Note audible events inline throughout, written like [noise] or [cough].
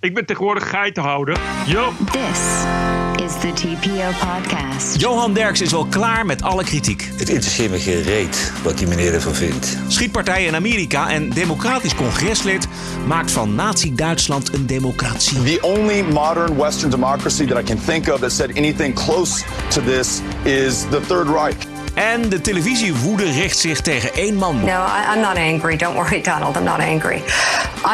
Ik ben tegenwoordig geitenhouder. Yo. This is the TPO podcast. Johan Derks is wel klaar met alle kritiek. Het interesseert me geen reet wat die meneer ervan vindt. Schietpartij in Amerika en democratisch congreslid maakt van nazi-Duitsland een democratie. The only modern Western democracy that I can think of that said anything close to this is the Third Reich. En de televisiewoede richt zich tegen één man. No, I, I'm not angry. Don't worry, Donald. I'm not angry.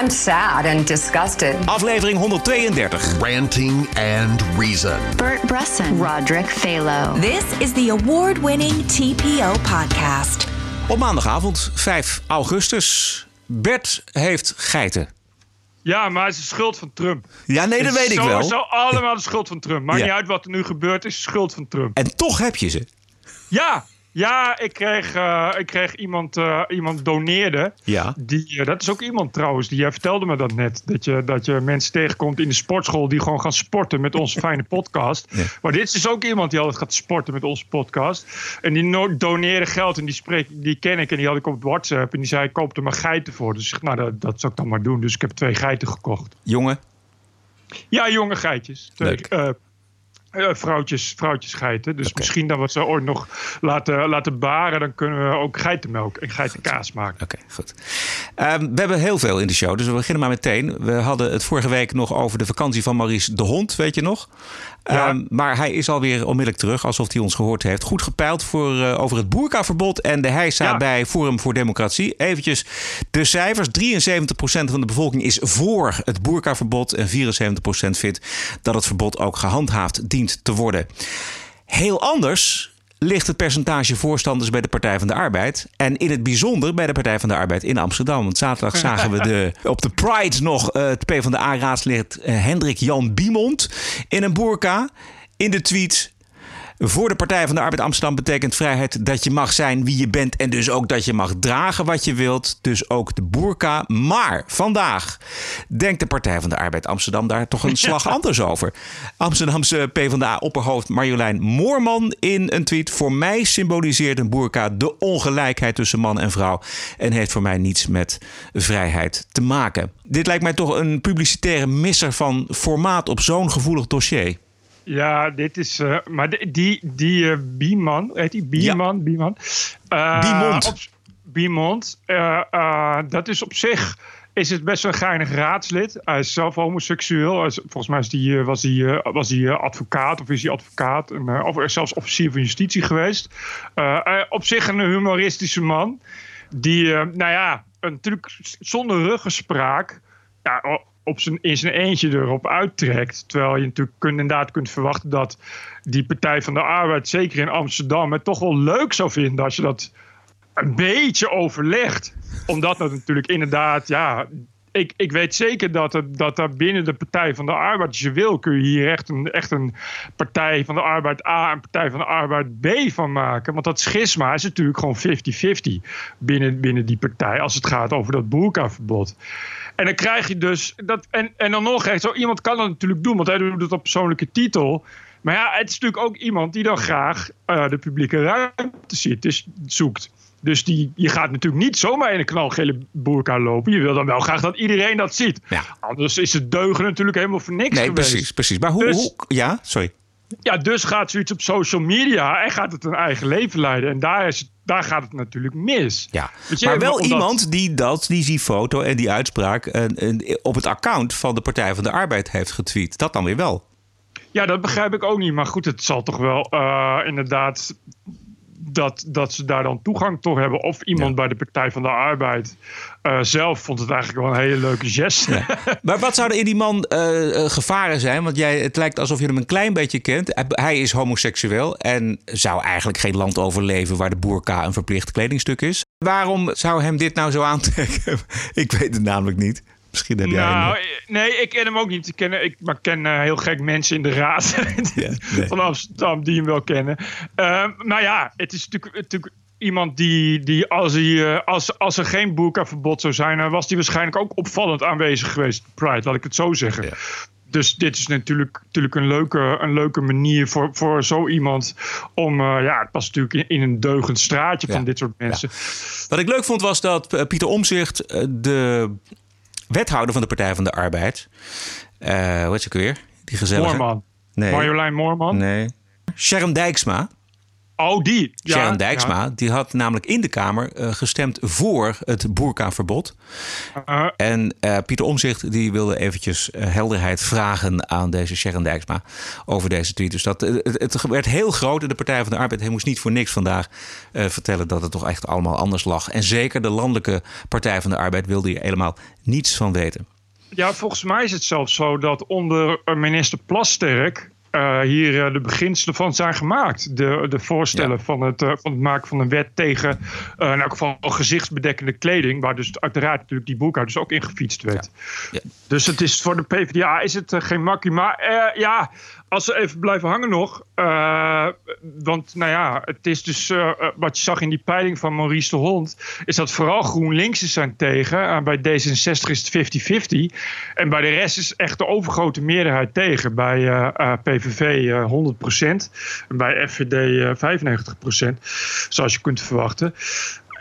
I'm sad and disgusted. Aflevering 132. Ranting and Reason. Bert Bresson, Roderick Phalo. This is the award winning TPO podcast. Op maandagavond, 5 augustus. Bert heeft geiten. Ja, maar het is de schuld van Trump. Ja, nee, dat Het is weet ik wel. Sowieso allemaal de schuld van Trump. Maakt Ja. niet uit wat er nu gebeurt, is de schuld van Trump. En toch heb je ze. Ja, ja ik, kreeg, eh, ik kreeg iemand, eh, iemand doneerde. Ja. Die, eh, dat is ook iemand trouwens, die jij vertelde me dat net. Dat je, dat je mensen tegenkomt in de sportschool die gewoon gaan sporten met onze [laughs] fijne podcast. Ja. Maar dit is dus ook iemand die altijd gaat sporten met onze podcast. En die no- doneerde geld en die, spreek, die ken ik en die had ik op het WhatsApp. En die zei, koop er maar geiten voor. Dus ik nou, dat, dat zou ik dan maar doen. Dus ik heb twee geiten gekocht. Jongen, Ja, jonge geitjes. Twee, Leuk. Vrouwtjes, vrouwtjes geiten. Dus misschien dat we ze ooit nog laten, laten baren. Dan kunnen we ook geitenmelk en geitenkaas maken. Oké, goed. Ehm, we hebben heel veel in de show, dus we beginnen maar meteen. We hadden het vorige week nog over de vakantie van Maurice de Hond, weet je nog? Ja. Ehm, maar hij is alweer onmiddellijk terug, alsof hij ons gehoord heeft. Goed gepeild voor, eh, over het boerkaverbod en de heisa Ja. bij Forum voor Democratie. Eventjes de cijfers. 73% van de bevolking is voor het boerkaverbod... en 74% vindt dat het verbod ook gehandhaafd dient te worden. Heel anders ligt het percentage voorstanders bij de Partij van de Arbeid. En in het bijzonder bij de Partij van de Arbeid in Amsterdam. Want zaterdag [laughs] zagen we de, op de Pride nog eh, het PvdA-raadslid eh, Hendrik Jan Biemond in een boerka. In de tweet. Voor de Partij van de Arbeid Amsterdam betekent vrijheid dat je mag zijn wie je bent. En dus ook dat je mag dragen wat je wilt. Dus ook de boerka. Maar vandaag denkt de Partij van de Arbeid Amsterdam daar toch een [laughs] slag anders over. Amsterdamse PvdA-opperhoofd Marjolein Moorman in een tweet. Voor mij symboliseert een boerka de ongelijkheid tussen man en vrouw. En heeft voor mij niets met vrijheid te maken. Dit lijkt mij toch een publicitaire misser van formaat op zo'n gevoelig dossier. Ja, dit is. eh, maar die, die, die eh, Bieman, heet die? Bieman? Bieman. Eh, Biemond. op- Biemond. dat is op zich. Is het best wel een geinig raadslid. Hij is zelf homoseksueel. Volgens mij is die, was hij was hij, eh, advocaat of is hij advocaat. En, of zelfs officier van justitie geweest. Op zich een humoristische man. Die, nou ja, een- natuurlijk zonder ruggespraak. Ja, op zijn, in zijn eentje erop uittrekt. Terwijl je natuurlijk inderdaad kunt verwachten dat die Partij van de Arbeid, zeker in Amsterdam, het toch wel leuk zou vinden als je dat een beetje overlegt. Omdat dat natuurlijk inderdaad, ja. Ik, ik weet zeker dat dat er binnen de Partij van de Arbeid, als je wil, kun je hier echt een, echt een Partij van de Arbeid A en Partij van de Arbeid B van maken. Want dat schisma is natuurlijk gewoon 50-50 binnen, binnen die partij als het gaat over dat boerkaverbod. En dan krijg je dus. Dat, en, en dan nog, zo iemand kan dat natuurlijk doen, want hij doet het op persoonlijke titel. Maar ja, het is natuurlijk ook iemand die dan graag eh, de publieke ruimte ziet, dus zoekt. Dus die, je gaat natuurlijk niet zomaar in een knalgele boerka lopen. Je wil dan wel graag dat iedereen dat ziet. Ja. Anders is het deugen natuurlijk helemaal voor niks Nee, geweest. precies, precies. Maar hoe, Dus- hoe... Ja, sorry. Ja, dus gaat zoiets op social media en gaat het een eigen leven leiden. En daar, is daar gaat het natuurlijk mis. Ja. Je, maar wel omdat- iemand die dat, die die foto en die uitspraak eh, op het account van de Partij van de Arbeid heeft getweet. Dat dan weer wel. Ja, dat begrijp ik ook niet. Maar goed, het zal toch wel eh, inderdaad dat, dat ze daar dan toegang toe hebben. Of iemand Ja. bij de Partij van de Arbeid eh, zelf vond het eigenlijk wel een hele leuke geste. [laughs] Maar wat zouden in die man eh, eh, gevaren zijn? Want jij, het lijkt alsof je hem een klein beetje kent. Hij- Hij is homoseksueel en zou eigenlijk geen land overleven waar de boerka een verplicht kledingstuk is. Waarom zou hem dit nou zo aantrekken? [laughs] ik weet het namelijk niet. Misschien heb jij Nou, een... eh, nee, ik ken hem ook niet. Ik ken, ik, maar ik ken eh, heel gek mensen in de raad [laughs] Ja, nee. van Amsterdam die hem wel kennen. Eh, maar ja, het is natuurlijk, natuurlijk iemand die, die als, hij, eh, als, als er geen boerkaverbod zou zijn, dan was hij waarschijnlijk ook opvallend aanwezig geweest. Pride, laat ik het zo zeggen. Dus dit is natuurlijk, natuurlijk een, leuke, een leuke manier voor, voor zo iemand om. ja, het past natuurlijk in, in een deugend straatje van dit soort mensen. Wat ik leuk vond was dat Pieter Omzicht, de wethouder van de Partij van de Arbeid, Uh, hoe heet ze ook weer? Die gezellige. Moorman. Nee. Marjolein Moorman. Nee. Sharon Dijksma. Oh, die. Ja, Sharon Dijksma, ja. die had namelijk in de Kamer uh, gestemd voor het boerkaverbod. Uh, en uh, Pieter Omzicht die wilde eventjes helderheid vragen aan deze Sharon Dijksma over deze tweet. Dus dat, het, het werd heel groot in de Partij van de Arbeid. Hij moest niet voor niks vandaag vertellen dat het toch echt allemaal anders lag. En zeker de landelijke Partij van de Arbeid wilde hier helemaal niets van weten. Ja, volgens mij is het zelfs zo dat onder minister Plasterk uh, hier uh, de beginselen van zijn gemaakt. De, de voorstellen ja. van, het, uh, van het maken van een wet tegen in elk geval gezichtsbedekkende kleding. Waar dus uiteraard natuurlijk die boekhoud dus ook in gefietst werd. Ja. Ja. Dus het is voor de PvdA is het geen makkie. Maar ja, als ze even blijven hangen nog. Uh, want nou ja, het is dus uh, wat je zag in die peiling van Maurice de Hond. Is dat vooral GroenLinks zijn tegen. Uh, bij D66 is het 50-50. En bij de rest is echt de overgrote meerderheid tegen. Bij PVV 100%. En bij FVD 95%. Zoals je kunt verwachten.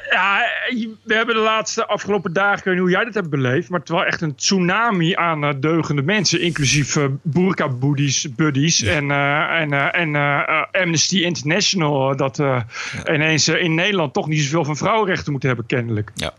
Ja, we hebben de laatste afgelopen dagen, ik weet niet hoe jij dat hebt beleefd, maar het was echt een tsunami aan uh, deugende mensen, inclusief uh, burka buddies, buddies ja. en, uh, en, en Amnesty International, dat ja. ineens in Nederland toch niet zoveel van vrouwenrechten moeten hebben, kennelijk. Ja.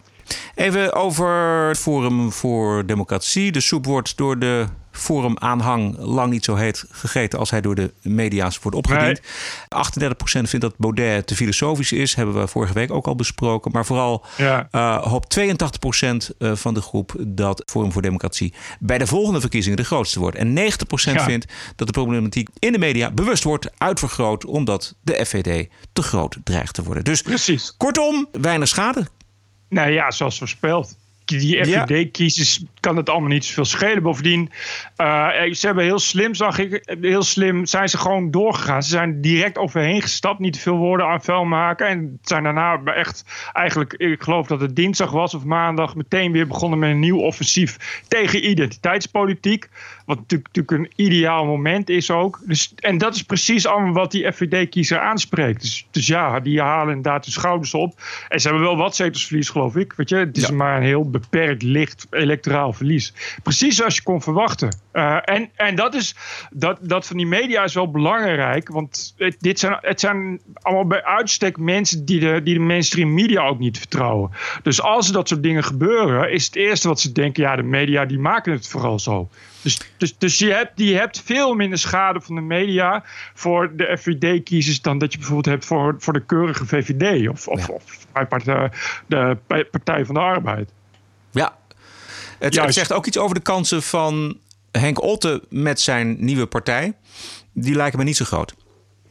Even over het Forum voor Democratie. De soep wordt door de Forum aanhang lang niet zo heet gegeten als hij door de media's wordt opgediend. Nee. 38% vindt dat Baudet te filosofisch is. Hebben we vorige week ook al besproken. Maar vooral ja. uh, hoopt 82% van de groep dat Forum voor Democratie bij de volgende verkiezingen de grootste wordt. En 90% ja. vindt dat de problematiek in de media bewust wordt uitvergroot omdat de FVD te groot dreigt te worden. Dus Precies. kortom, weinig schade. Nou ja, zoals voorspeld die FVD-kiezers ja. kan het allemaal niet zoveel schelen. Bovendien, uh, ze hebben heel slim, zag ik, heel slim zijn ze gewoon doorgegaan. Ze zijn direct overheen gestapt, niet te veel woorden aan vuil maken. En zijn daarna echt, eigenlijk, ik geloof dat het dinsdag was of maandag, meteen weer begonnen met een nieuw offensief tegen identiteitspolitiek. Wat natuurlijk, natuurlijk een ideaal moment is ook. Dus, en dat is precies allemaal wat die FVD-kiezer aanspreekt. Dus, dus ja, die halen inderdaad de schouders op. En ze hebben wel wat zetelsverlies, geloof ik. Weet je, het is ja. maar een heel beperkt licht electoraal verlies. Precies zoals je kon verwachten. Uh, en en dat, is, dat, dat van die media is wel belangrijk. Want het, dit zijn, het zijn allemaal bij uitstek mensen die de, die de mainstream media ook niet vertrouwen. Dus als er dat soort dingen gebeuren, is het eerste wat ze denken: ja, de media die maken het vooral zo. Dus, dus, dus je, hebt, je hebt veel minder schade van de media voor de FVD-kiezers dan dat je bijvoorbeeld hebt voor, voor de keurige VVD of, of, ja. of de, de Partij van de Arbeid. Ja, het, het, zegt ook iets over de kansen van Henk Otte met zijn nieuwe partij. Die lijken me niet zo groot.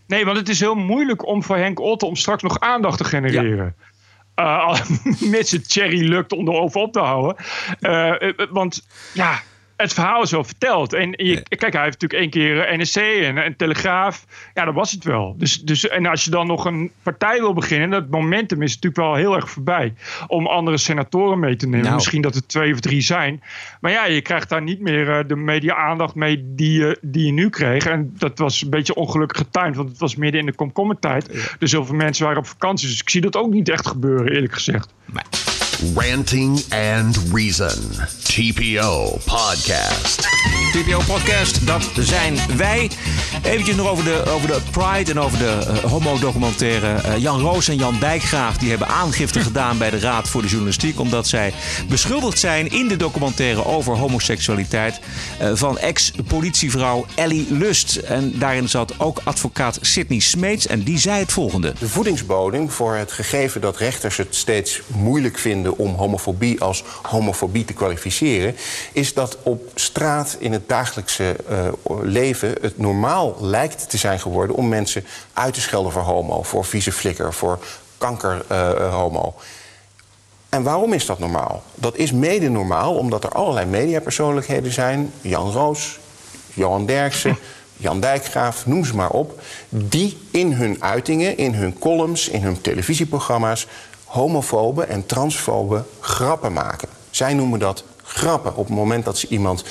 Nee, want het is heel moeilijk om voor Henk Otte om straks nog aandacht te genereren. Ja. Uh, [laughs] mits het Cherry lukt om erover op te houden. Uh, want ja, het verhaal is wel verteld. En je, nee. kijk, hij heeft natuurlijk één keer NSC en een Telegraaf. Ja, dat was het wel. Dus, dus, en als je dan nog een partij wil beginnen, dat momentum is natuurlijk wel heel erg voorbij. Om andere senatoren mee te nemen. Nou. Misschien dat er twee of drie zijn. Maar ja, je krijgt daar niet meer uh, de media-aandacht mee die, uh, die je nu kreeg. En dat was een beetje ongelukkig getimed, want het was midden in de komkommertijd. Ja. Dus heel veel mensen waren op vakantie. Dus ik zie dat ook niet echt gebeuren, eerlijk gezegd. Nee. Ranting and Reason. TPO Podcast. TPO Podcast, dat zijn wij. Eventjes nog over de, over de Pride en over de uh, homo-documentaire. Uh, Jan Roos en Jan Dijkgraaf die hebben aangifte [laughs] gedaan bij de Raad voor de Journalistiek. Omdat zij beschuldigd zijn in de documentaire over homoseksualiteit uh, van ex-politievrouw Ellie Lust. En daarin zat ook advocaat Sidney Smeets en die zei het volgende. De voedingsbodem voor het gegeven dat rechters het steeds moeilijk vinden om homofobie als homofobie te kwalificeren, is dat op straat in het dagelijkse uh, leven het normaal lijkt te zijn geworden om mensen uit te schelden voor homo, voor vieze flikker, voor kanker uh, homo. En waarom is dat normaal? Dat is mede normaal omdat er allerlei mediapersoonlijkheden zijn, Jan Roos, Johan Derksen. [laughs] Jan Dijkgraaf, noem ze maar op, die in hun uitingen, in hun columns, in hun televisieprogramma's homofobe en transfobe grappen maken. Zij noemen dat grappen. Op het moment dat ze iemand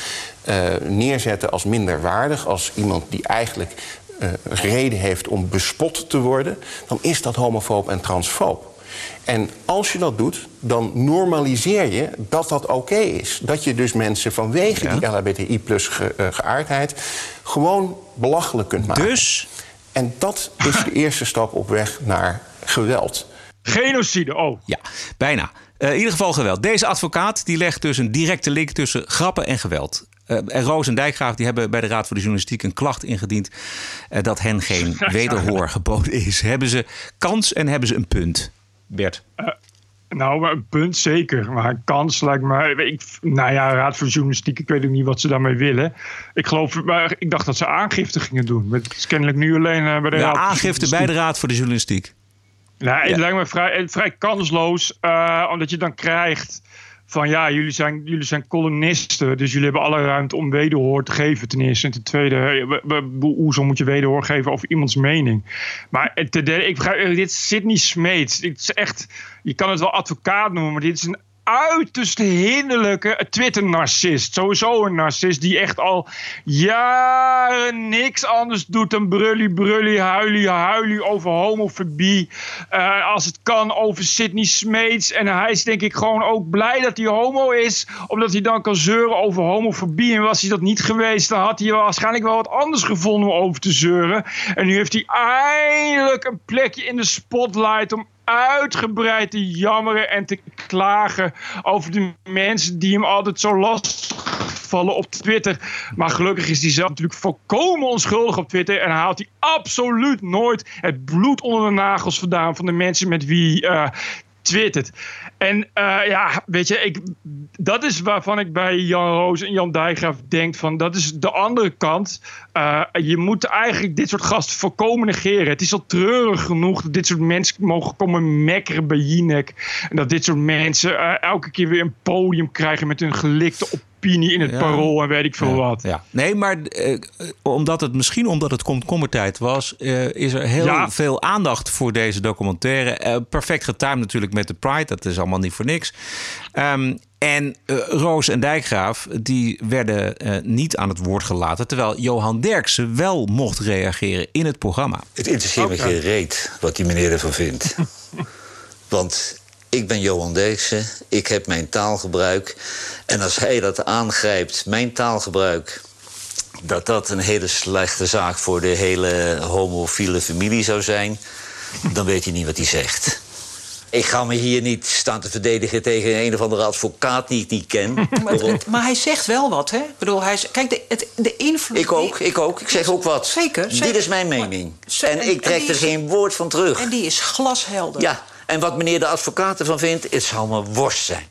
uh, neerzetten als minderwaardig, als iemand die eigenlijk uh, reden heeft om bespot te worden, dan is dat homofoob en transfoob. En als je dat doet, dan normaliseer je dat dat oké is. Dat je dus mensen vanwege die LHBTI-plus ge, uh, geaardheid... gewoon belachelijk kunt maken. Dus? En dat is de eerste stap op weg naar geweld. Genocide, oh. Ja, bijna. Uh, in ieder geval geweld. Deze advocaat die legt dus een directe link tussen grappen en geweld. Uh, en Roos en Dijkgraaf die hebben bij de Raad voor de Journalistiek een klacht ingediend uh, dat hen geen [laughs] wederhoor geboden is. Hebben ze kans en hebben ze een punt? Bert. Nou, een punt zeker. Maar een kans lijkt me. Ik, nou ja, Raad voor Journalistiek, ik weet ook niet wat ze daarmee willen. Ik geloof, maar ik dacht dat ze aangifte gingen doen. Het is kennelijk nu alleen bij de ja, Raad. aangifte bij de Raad voor de Journalistiek. Nou, het ja. lijkt me vrij, vrij kansloos, uh, omdat je dan krijgt van ja, jullie zijn, jullie zijn columnisten, dus jullie hebben alle ruimte om wederhoor te geven ten eerste. En ten tweede, hoezo moet je wederhoor geven over iemands mening? Maar ten derde, ik begrijp, dit is Sidney Smeets. Het is echt, je kan het wel advocaat noemen, maar dit is een uiterst hinderlijke Twitter-narcist. Sowieso een narcist die echt al jaren niks anders doet dan brully, huilie, huilie over homofobie. Uh, als het kan over Sidney Smeets. En hij is denk ik gewoon ook blij dat hij homo is. Omdat hij dan kan zeuren over homofobie. En was hij dat niet geweest, dan had hij waarschijnlijk wel wat anders gevonden om over te zeuren. En nu heeft hij eindelijk een plekje in de spotlight om uitgebreid te jammeren en te klagen over de mensen die hem altijd zo lastigvallen op Twitter. Maar gelukkig is hij zelf natuurlijk volkomen onschuldig op Twitter en haalt hij absoluut nooit het bloed onder de nagels vandaan van de mensen met wie uh, twittert. En uh, ja, weet je, ik, dat is waarvan ik bij Jan Roos en Jan Dijkgraaf denk van dat is de andere kant. Uh, je moet eigenlijk dit soort gasten volkomen negeren. Het is al treurig genoeg dat dit soort mensen mogen komen mekkeren bij Jinek. En dat dit soort mensen uh, elke keer weer een podium krijgen met hun gelikte opinie in het ja. parool en weet ik veel ja. wat. Ja. Nee, maar uh, omdat het misschien omdat het komkommertijd was, uh, is er heel ja. veel aandacht voor deze documentaire. Uh, perfect getimed natuurlijk met de Pride, dat is allemaal niet voor niks. Um, en uh, Roos en Dijkgraaf die werden uh, niet aan het woord gelaten, terwijl Johan Derksen wel mocht reageren in het programma. Het interesseert okay. me geen reet wat die meneer ervan vindt. [laughs] Want ik ben Johan Derksen, ik heb mijn taalgebruik. En als hij dat aangrijpt, mijn taalgebruik... dat dat een hele slechte zaak voor de hele homofiele familie zou zijn... dan weet hij niet wat hij zegt. Ik ga me hier niet staan te verdedigen tegen een of andere advocaat die ik niet ken. [laughs] maar, maar, hij zegt wel wat, hè? Ik bedoel, hij, kijk, de, het, de invloed... Ik ook, ik ook. Ik zeg ook wat. Zeker. zeker. Dit is mijn mening. Maar, en, en ik trek en er is, geen woord van terug. En die is glashelder. Ja, en wat meneer de advocaat ervan vindt, het zal me worst zijn.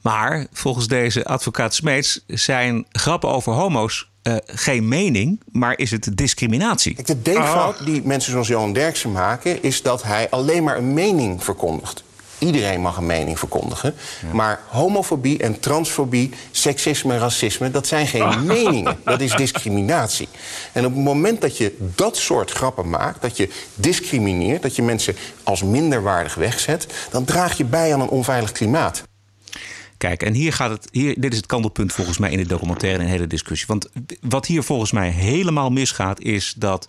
Maar volgens deze advocaat Smeets zijn grappen over homo's uh, geen mening, maar is het discriminatie. De denkfout oh. die mensen zoals Johan Derksen maken... is dat hij alleen maar een mening verkondigt. Iedereen mag een mening verkondigen. Ja. Maar homofobie en transfobie, seksisme en racisme... dat zijn geen oh. [laughs] meningen, dat is discriminatie. En op het moment dat je dat soort grappen maakt... dat je discrimineert, dat je mensen als minderwaardig wegzet... dan draag je bij aan een onveilig klimaat. Kijk, en hier gaat het. Hier, dit is het kantelpunt volgens mij in de documentaire en de hele discussie. Want wat hier volgens mij helemaal misgaat, is dat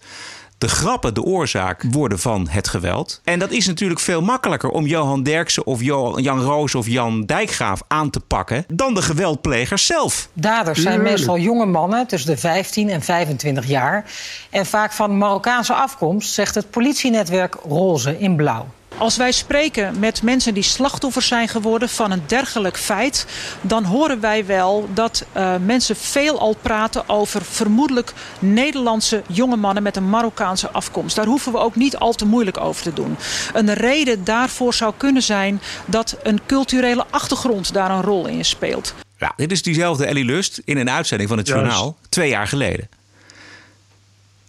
de grappen de oorzaak worden van het geweld. En dat is natuurlijk veel makkelijker om Johan Derksen of Jan Roos of Jan Dijkgraaf aan te pakken dan de geweldplegers zelf. Daders zijn meestal jonge mannen tussen de 15 en 25 jaar. En vaak van Marokkaanse afkomst, zegt het politienetwerk Roze in Blauw. Als wij spreken met mensen die slachtoffers zijn geworden van een dergelijk feit, dan horen wij wel dat uh, mensen veelal praten over vermoedelijk Nederlandse jonge mannen met een Marokkaanse afkomst. Daar hoeven we ook niet al te moeilijk over te doen. Een reden daarvoor zou kunnen zijn dat een culturele achtergrond daar een rol in speelt. Ja, dit is diezelfde Ellie Lust in een uitzending van het Juist. journaal twee jaar geleden.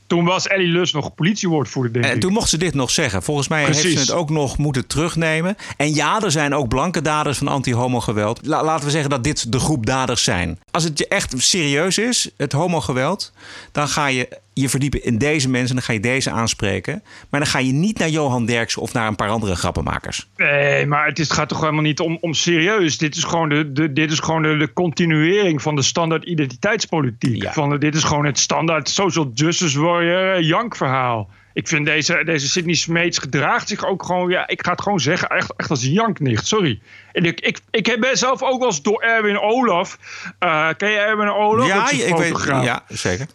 Toen was Ellie Lus nog politiewoordvoerder, denk En ik. toen mocht ze dit nog zeggen. Volgens mij heeft ze het ook nog moeten terugnemen. En ja, er zijn ook blanke daders van anti-homo-geweld. La- laten we zeggen dat dit de groep daders zijn. Als het je echt serieus is, het homogeweld... dan ga je je verdiepen in deze mensen en dan ga je deze aanspreken. Maar dan ga je niet naar Johan Derksen of naar een paar andere grappenmakers. Nee, maar het is, gaat toch helemaal niet om, om serieus. Dit is gewoon, de, de, dit is gewoon de, de continuering van de standaard identiteitspolitiek. Ja. Van, dit is gewoon het standaard social justice warrior eh, jankverhaal. Ik vind deze, deze Sidney Smeets gedraagt zich ook gewoon, ja, ik ga het gewoon zeggen, echt, echt als een janknicht, sorry. En ik, ik, ik heb zelf ook wel eens door Erwin Olaf, uh, ken je Erwin Olaf? Ja, ik weet, ja, zeker.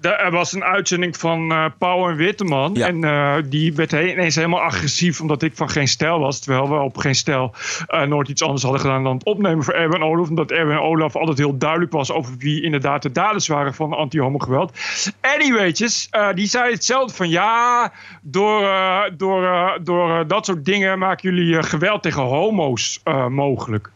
Er was een uitzending van uh, Pauw en Witteman. Ja. En uh, die werd ineens helemaal agressief omdat ik van geen stijl was. Terwijl we op geen stijl uh, nooit iets anders hadden gedaan dan het opnemen voor Erwin Olaf. Omdat Erwin Olaf altijd heel duidelijk was over wie inderdaad de daders waren van anti-homo-geweld. Anyways, die zei hetzelfde van ja, door, door, door dat soort dingen maken jullie geweld tegen homo's mogelijk.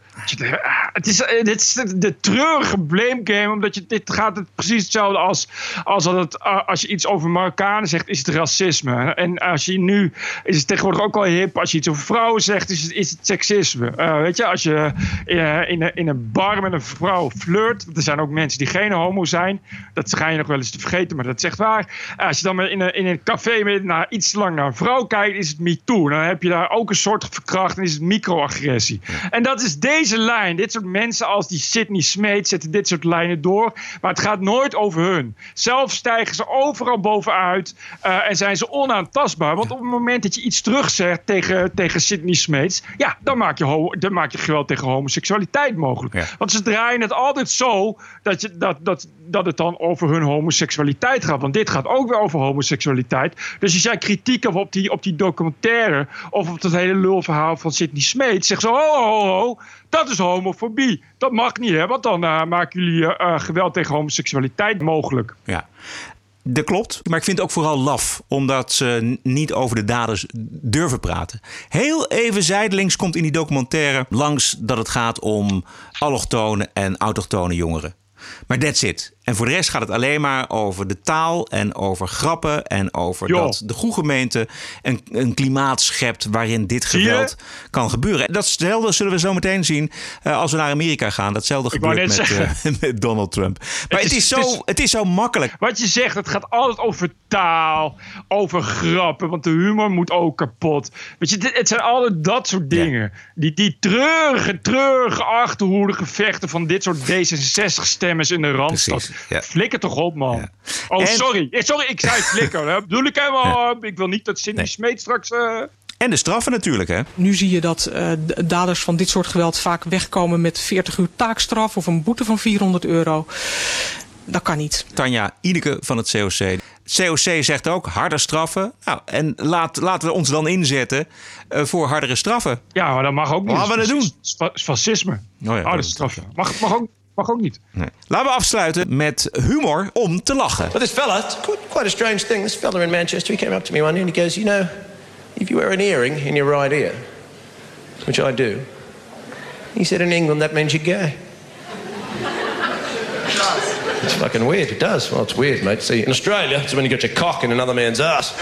Het is, dit is de treurige blame game, omdat je, dit gaat het precies hetzelfde als, als dat het, als je iets over Marokkanen zegt, is het racisme. En als je nu, is het tegenwoordig ook al hip, als je iets over vrouwen zegt, is het, is het seksisme. Uh, weet je, als je uh, in, een, in een bar met een vrouw flirt, er zijn ook mensen die geen homo zijn, dat ga je nog wel eens te vergeten, maar dat is echt waar. Als je dan in een, in een café met, naar, iets lang naar een vrouw kijkt, is het me too. Dan heb je daar ook een soort verkracht en is het microagressie. En dat is deze deze lijn, dit soort mensen als die Sidney Smeet zetten dit soort lijnen door. Maar het gaat nooit over hun. Zelf stijgen ze overal bovenuit uh, en zijn ze onaantastbaar. Want op het moment dat je iets terugzegt tegen, tegen Sidney Smeets, ja, dan maak, je dan maak je geweld tegen homoseksualiteit mogelijk. Ja. Want ze draaien het altijd zo dat, je, dat, dat, dat het dan over hun homoseksualiteit gaat. Want dit gaat ook weer over homoseksualiteit. Dus als jij kritiek hebt op die, op die documentaire of op dat hele lulverhaal van Sidney Smeet, zeg zo, ho, ho, ho, dat is homofobie. Dat mag niet, hè? Want dan uh, maken jullie uh, geweld tegen homoseksualiteit mogelijk. Ja. Dat klopt, maar ik vind het ook vooral laf, omdat ze niet over de daders durven praten. Heel even zijdelings komt in die documentaire langs dat het gaat om allochtone en autochtone jongeren. Maar that's it. En voor de rest gaat het alleen maar over de taal en over grappen en over Jo. dat de goede gemeente een, een klimaat schept waarin dit geweld kan gebeuren. En Datzelfde zullen we zo meteen zien uh, als we naar Amerika gaan. Datzelfde Ik gebeurt met, uh, [laughs] met Donald Trump. Maar het, is- is, het zo, is- het is zo makkelijk. Wat je zegt, het gaat altijd over taal, over grappen, want de humor moet ook kapot. Weet je, het zijn altijd dat soort dingen. Die, die treurige, treurige achterhoedige vechten van dit soort D66-stemmers in de Randstad. Ja. Flikker toch op, man. Oh, En- sorry. Eh, Sorry, ik zei flikker. Hè. Bedoel ik helemaal, ik wil niet dat Cindy Nee. Smeet straks... eh, En de straffen natuurlijk, hè? Nu zie je dat eh, daders van dit soort geweld vaak wegkomen met 40 uur taakstraf of een boete van 400 euro. Dat kan niet. Tanja Ineke van het COC. Het COC zegt ook harder straffen. Nou, en laat, laten we ons dan inzetten eh, voor hardere straffen. Ja, maar dat mag ook niet. Wat gaan we dat doen? Fa- Fascisme. Oh ja, Harde dat- straf. ja. Mag, mag, ook, mag ook niet. Nee. Laten we afsluiten met humor om te lachen. But this fella, quite, quite a strange thing. This fella in Manchester, he came up to me one day and he goes, You know, if you wear an earring in your right ear, which I do, he said in England that means you're gay. It's fucking weird. It does. Well, it's weird, mate. See, in Australia, it's when you got your cock in another man's ass.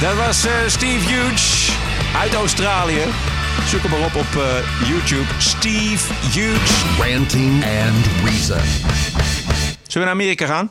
Dat was eh, Steve Huge uit Australië. Zoek hem maar op op eh, YouTube. Steve Huge. Ranting and Reason. Zullen we naar Amerika gaan?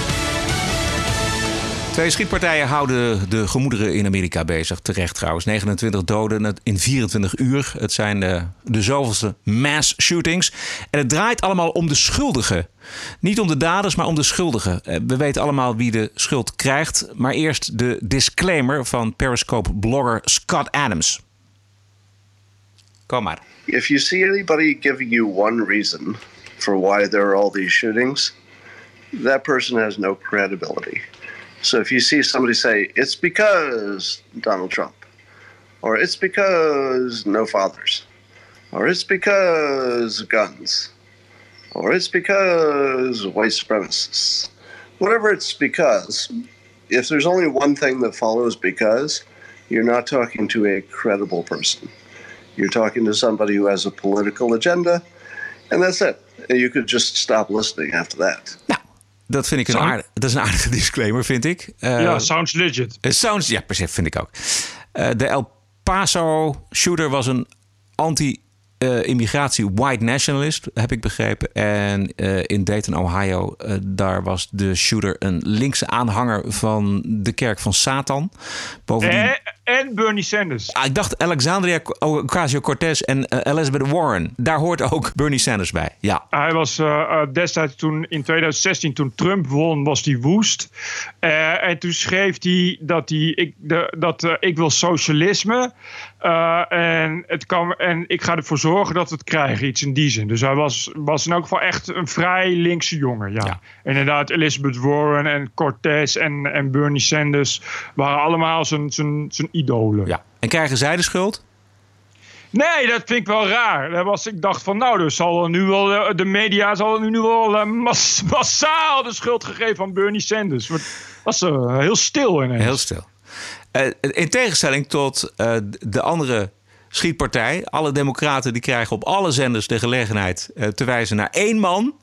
Twee schietpartijen houden de gemoederen in Amerika bezig. Terecht trouwens. 29 doden in 24 uur. Het zijn de, de zoveelste mass shootings. En het draait allemaal om de schuldigen. Niet om de daders, maar om de schuldigen. Eh, We weten allemaal wie de schuld krijgt. Maar eerst de disclaimer van Periscope-blogger Scott Adams. Kom maar. If you see anybody giving you one reason for why there are all these shootings, that person has no credibility. So if you see somebody say, it's because Donald Trump, or it's because no fathers, or it's because guns, or it's because white supremacists, whatever it's because, if there's only one thing that follows because, you're not talking to a credible person. You're talking to somebody who has a political agenda, and that's it. And you could just stop listening after that. Dat vind ik een, aardig, dat is een aardige [laughs] disclaimer, vind ik. Uh, ja, sounds legit. Uh, sounds, ja, per se vind ik ook. Uh, de El Paso shooter was een anti uh, immigratie white nationalist, heb ik begrepen. En uh, in Dayton, Ohio, uh, daar was de shooter een linkse aanhanger van de kerk van Satan. Bovendien... En, en Bernie Sanders. Ah, ik dacht Alexandria Ocasio-Cortez en Elizabeth Warren. Daar hoort ook Bernie Sanders bij, ja. Hij was destijds toen in 2016, toen Trump won, was hij woest. en toen schreef hij dat, hij, ik, de, dat ik wil socialisme. En, het kan, en ik ga ervoor zorgen dat we het krijgen, iets in die zin. Dus hij was, was in elk geval echt een vrij linkse jongen. Ja. Inderdaad, Elizabeth Warren en Cortez en, en Bernie Sanders waren allemaal zijn, zijn, zijn idolen. Ja. En krijgen zij de schuld? Nee, dat vind ik wel raar. Dat was, ik dacht van, nou, dus zal nu wel, eh, de media zal nu wel uh, mass, massaal de schuld gegeven aan Bernie Sanders. Het was uh, heel stil ineens. Heel stil. Uh, in tegenstelling tot de andere schietpartij. Alle democraten die krijgen op alle zenders de gelegenheid uh, te wijzen naar één man.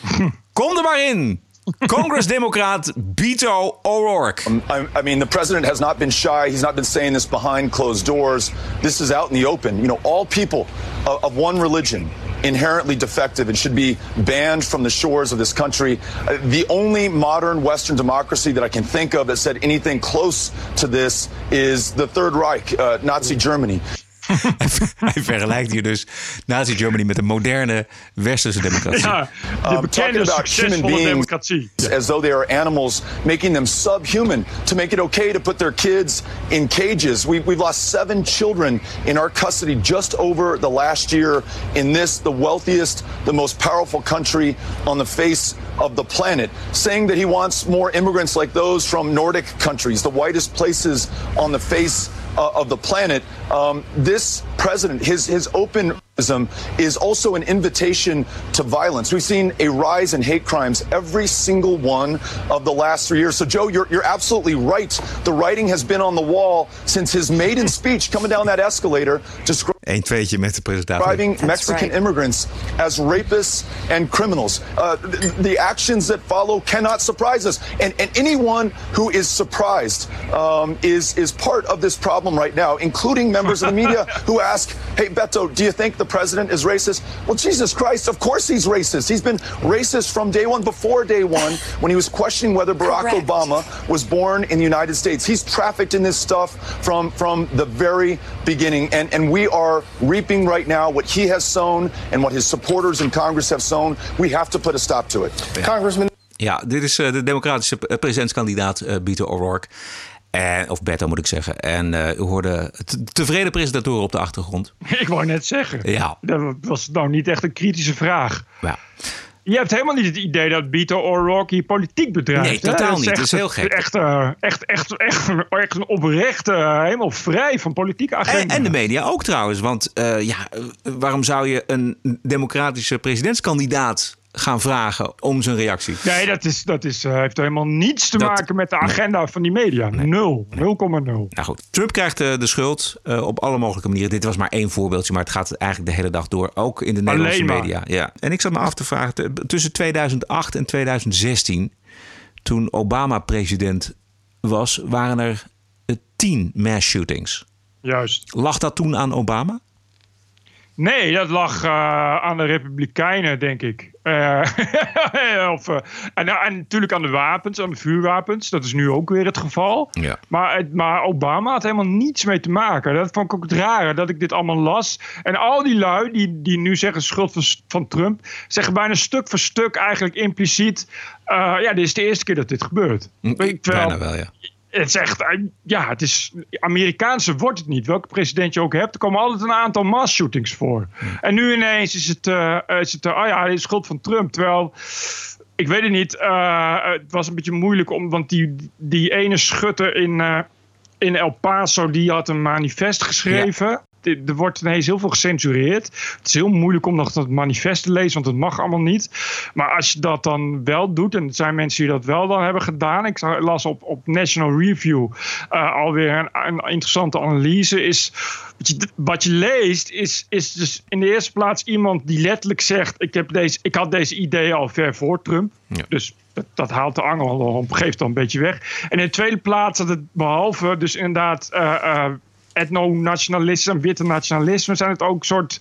[laughs] Kom er maar in! Congress Democrat Beto O'Rourke. Um, I, I, mean, the president has not been shy. He's not been saying this behind closed doors. This is out in the open. You know, all people of, of one religion inherently defective and should be banned from the shores of this country. Uh, the only modern Western democracy that I can think of that said anything close to this is the Third Reich, uh, Nazi Germany. Hij [laughs] vergelijkt hier dus Nazi Germany met een moderne westerse democratie. Ja, de um, bekende succesvolle democratie. As though they are animals, making them subhuman to make it okay to put their kids in cages. We, we've lost seven children in our custody just over the last year in this, the wealthiest, the most powerful country on the face of the planet, saying that he wants more immigrants like those from Nordic countries, the whitest places on the face uh, of the planet. Um, this president, his his open is also an invitation to violence. We've seen a rise in hate crimes every single one of the last three years. So, Joe, you're, you're absolutely right. The writing has been on the wall since his maiden speech coming down that escalator. Een tweetje met de presentator. Describing Mexican right. immigrants as rapists and criminals. Uh, the, the, actions that follow cannot surprise us. And, and anyone who is surprised um, is, is part of this problem right now, including members of the media [laughs] who ask, hey, Beto, do you think the president is racist? Well, Jesus Christ, of course he's racist. He's been racist from day one, before day one, [laughs] when he was questioning whether Barack Correct. Obama was born in the United States. He's trafficked in this stuff from, from the very beginning. And, and we are reaping right now what he has sown and what his supporters in Congress have sown. We have to put a stop to it. Yeah. Congressman. Ja, dit is uh, de democratische presidentskandidaat uh, Beto O'Rourke. En, of Beto moet ik zeggen. En uh, u hoorde tevreden presentatoren op de achtergrond. [laughs] Ik wou net zeggen. Ja. Dat was nou niet echt een kritische vraag. Ja. Je hebt helemaal niet het idee dat Beto O'Rourke hier politiek bedrijft. Nee, totaal dat niet. Echt, dat is heel gek. Echt, echt, echt, echt, echt, een oprechte, helemaal vrij van politieke agenda. En, en de media ook trouwens. Want uh, ja, waarom zou je een democratische presidentskandidaat gaan vragen om zijn reactie. Nee, dat, is, dat is, uh, heeft helemaal niets te dat, maken met de agenda nee. van die media. Nee. Nul. 0,0. Nou goed, Trump krijgt uh, de schuld uh, op alle mogelijke manieren. Dit was maar één voorbeeldje, maar het gaat eigenlijk de hele dag door. Ook in de Nederlandse media. Ja. En ik zat me af te vragen, tussen 2008 en 2016, toen Obama president was, waren er tien mass shootings. Juist. Lag dat toen aan Obama? Nee, dat lag uh, aan de Republikeinen, denk ik. Uh, [laughs] of, uh, en, en, natuurlijk aan de wapens, aan de vuurwapens. Dat is nu ook weer het geval. Ja. Maar, maar Obama had helemaal niets mee te maken. Dat vond ik ook het rare, dat ik dit allemaal las. En al die lui die, die nu zeggen schuld van, van Trump... zeggen bijna stuk voor stuk eigenlijk impliciet... ja, dit is de eerste keer dat dit gebeurt. Terwijl, bijna wel, ja het is echt, ja, het is, Amerikaanse wordt het niet. Welke president je ook hebt, er komen altijd een aantal mass shootings voor. En nu ineens is het, uh, is het uh, oh ja, de schuld van Trump. Terwijl, ik weet het niet, uh, het was een beetje moeilijk om, want die, die ene schutter in, in El Paso, die had een manifest geschreven. Er wordt ineens heel veel gecensureerd. Het is heel moeilijk om nog dat manifest te lezen, want het mag allemaal niet. Maar als je dat dan wel doet, en er zijn mensen die dat wel dan hebben gedaan. Ik las op, op National Review uh, alweer een, een interessante analyse. Is wat je, wat je leest, is, is dus in de eerste plaats iemand die letterlijk zegt: Ik, heb deze, ik had deze idee al ver voor Trump. Dus dat, dat, haalt de angel op geeft dan een beetje weg. En in de tweede plaats dat het behalve dus inderdaad uh, uh, etno-nationalisme en witte nationalisme zijn het ook soort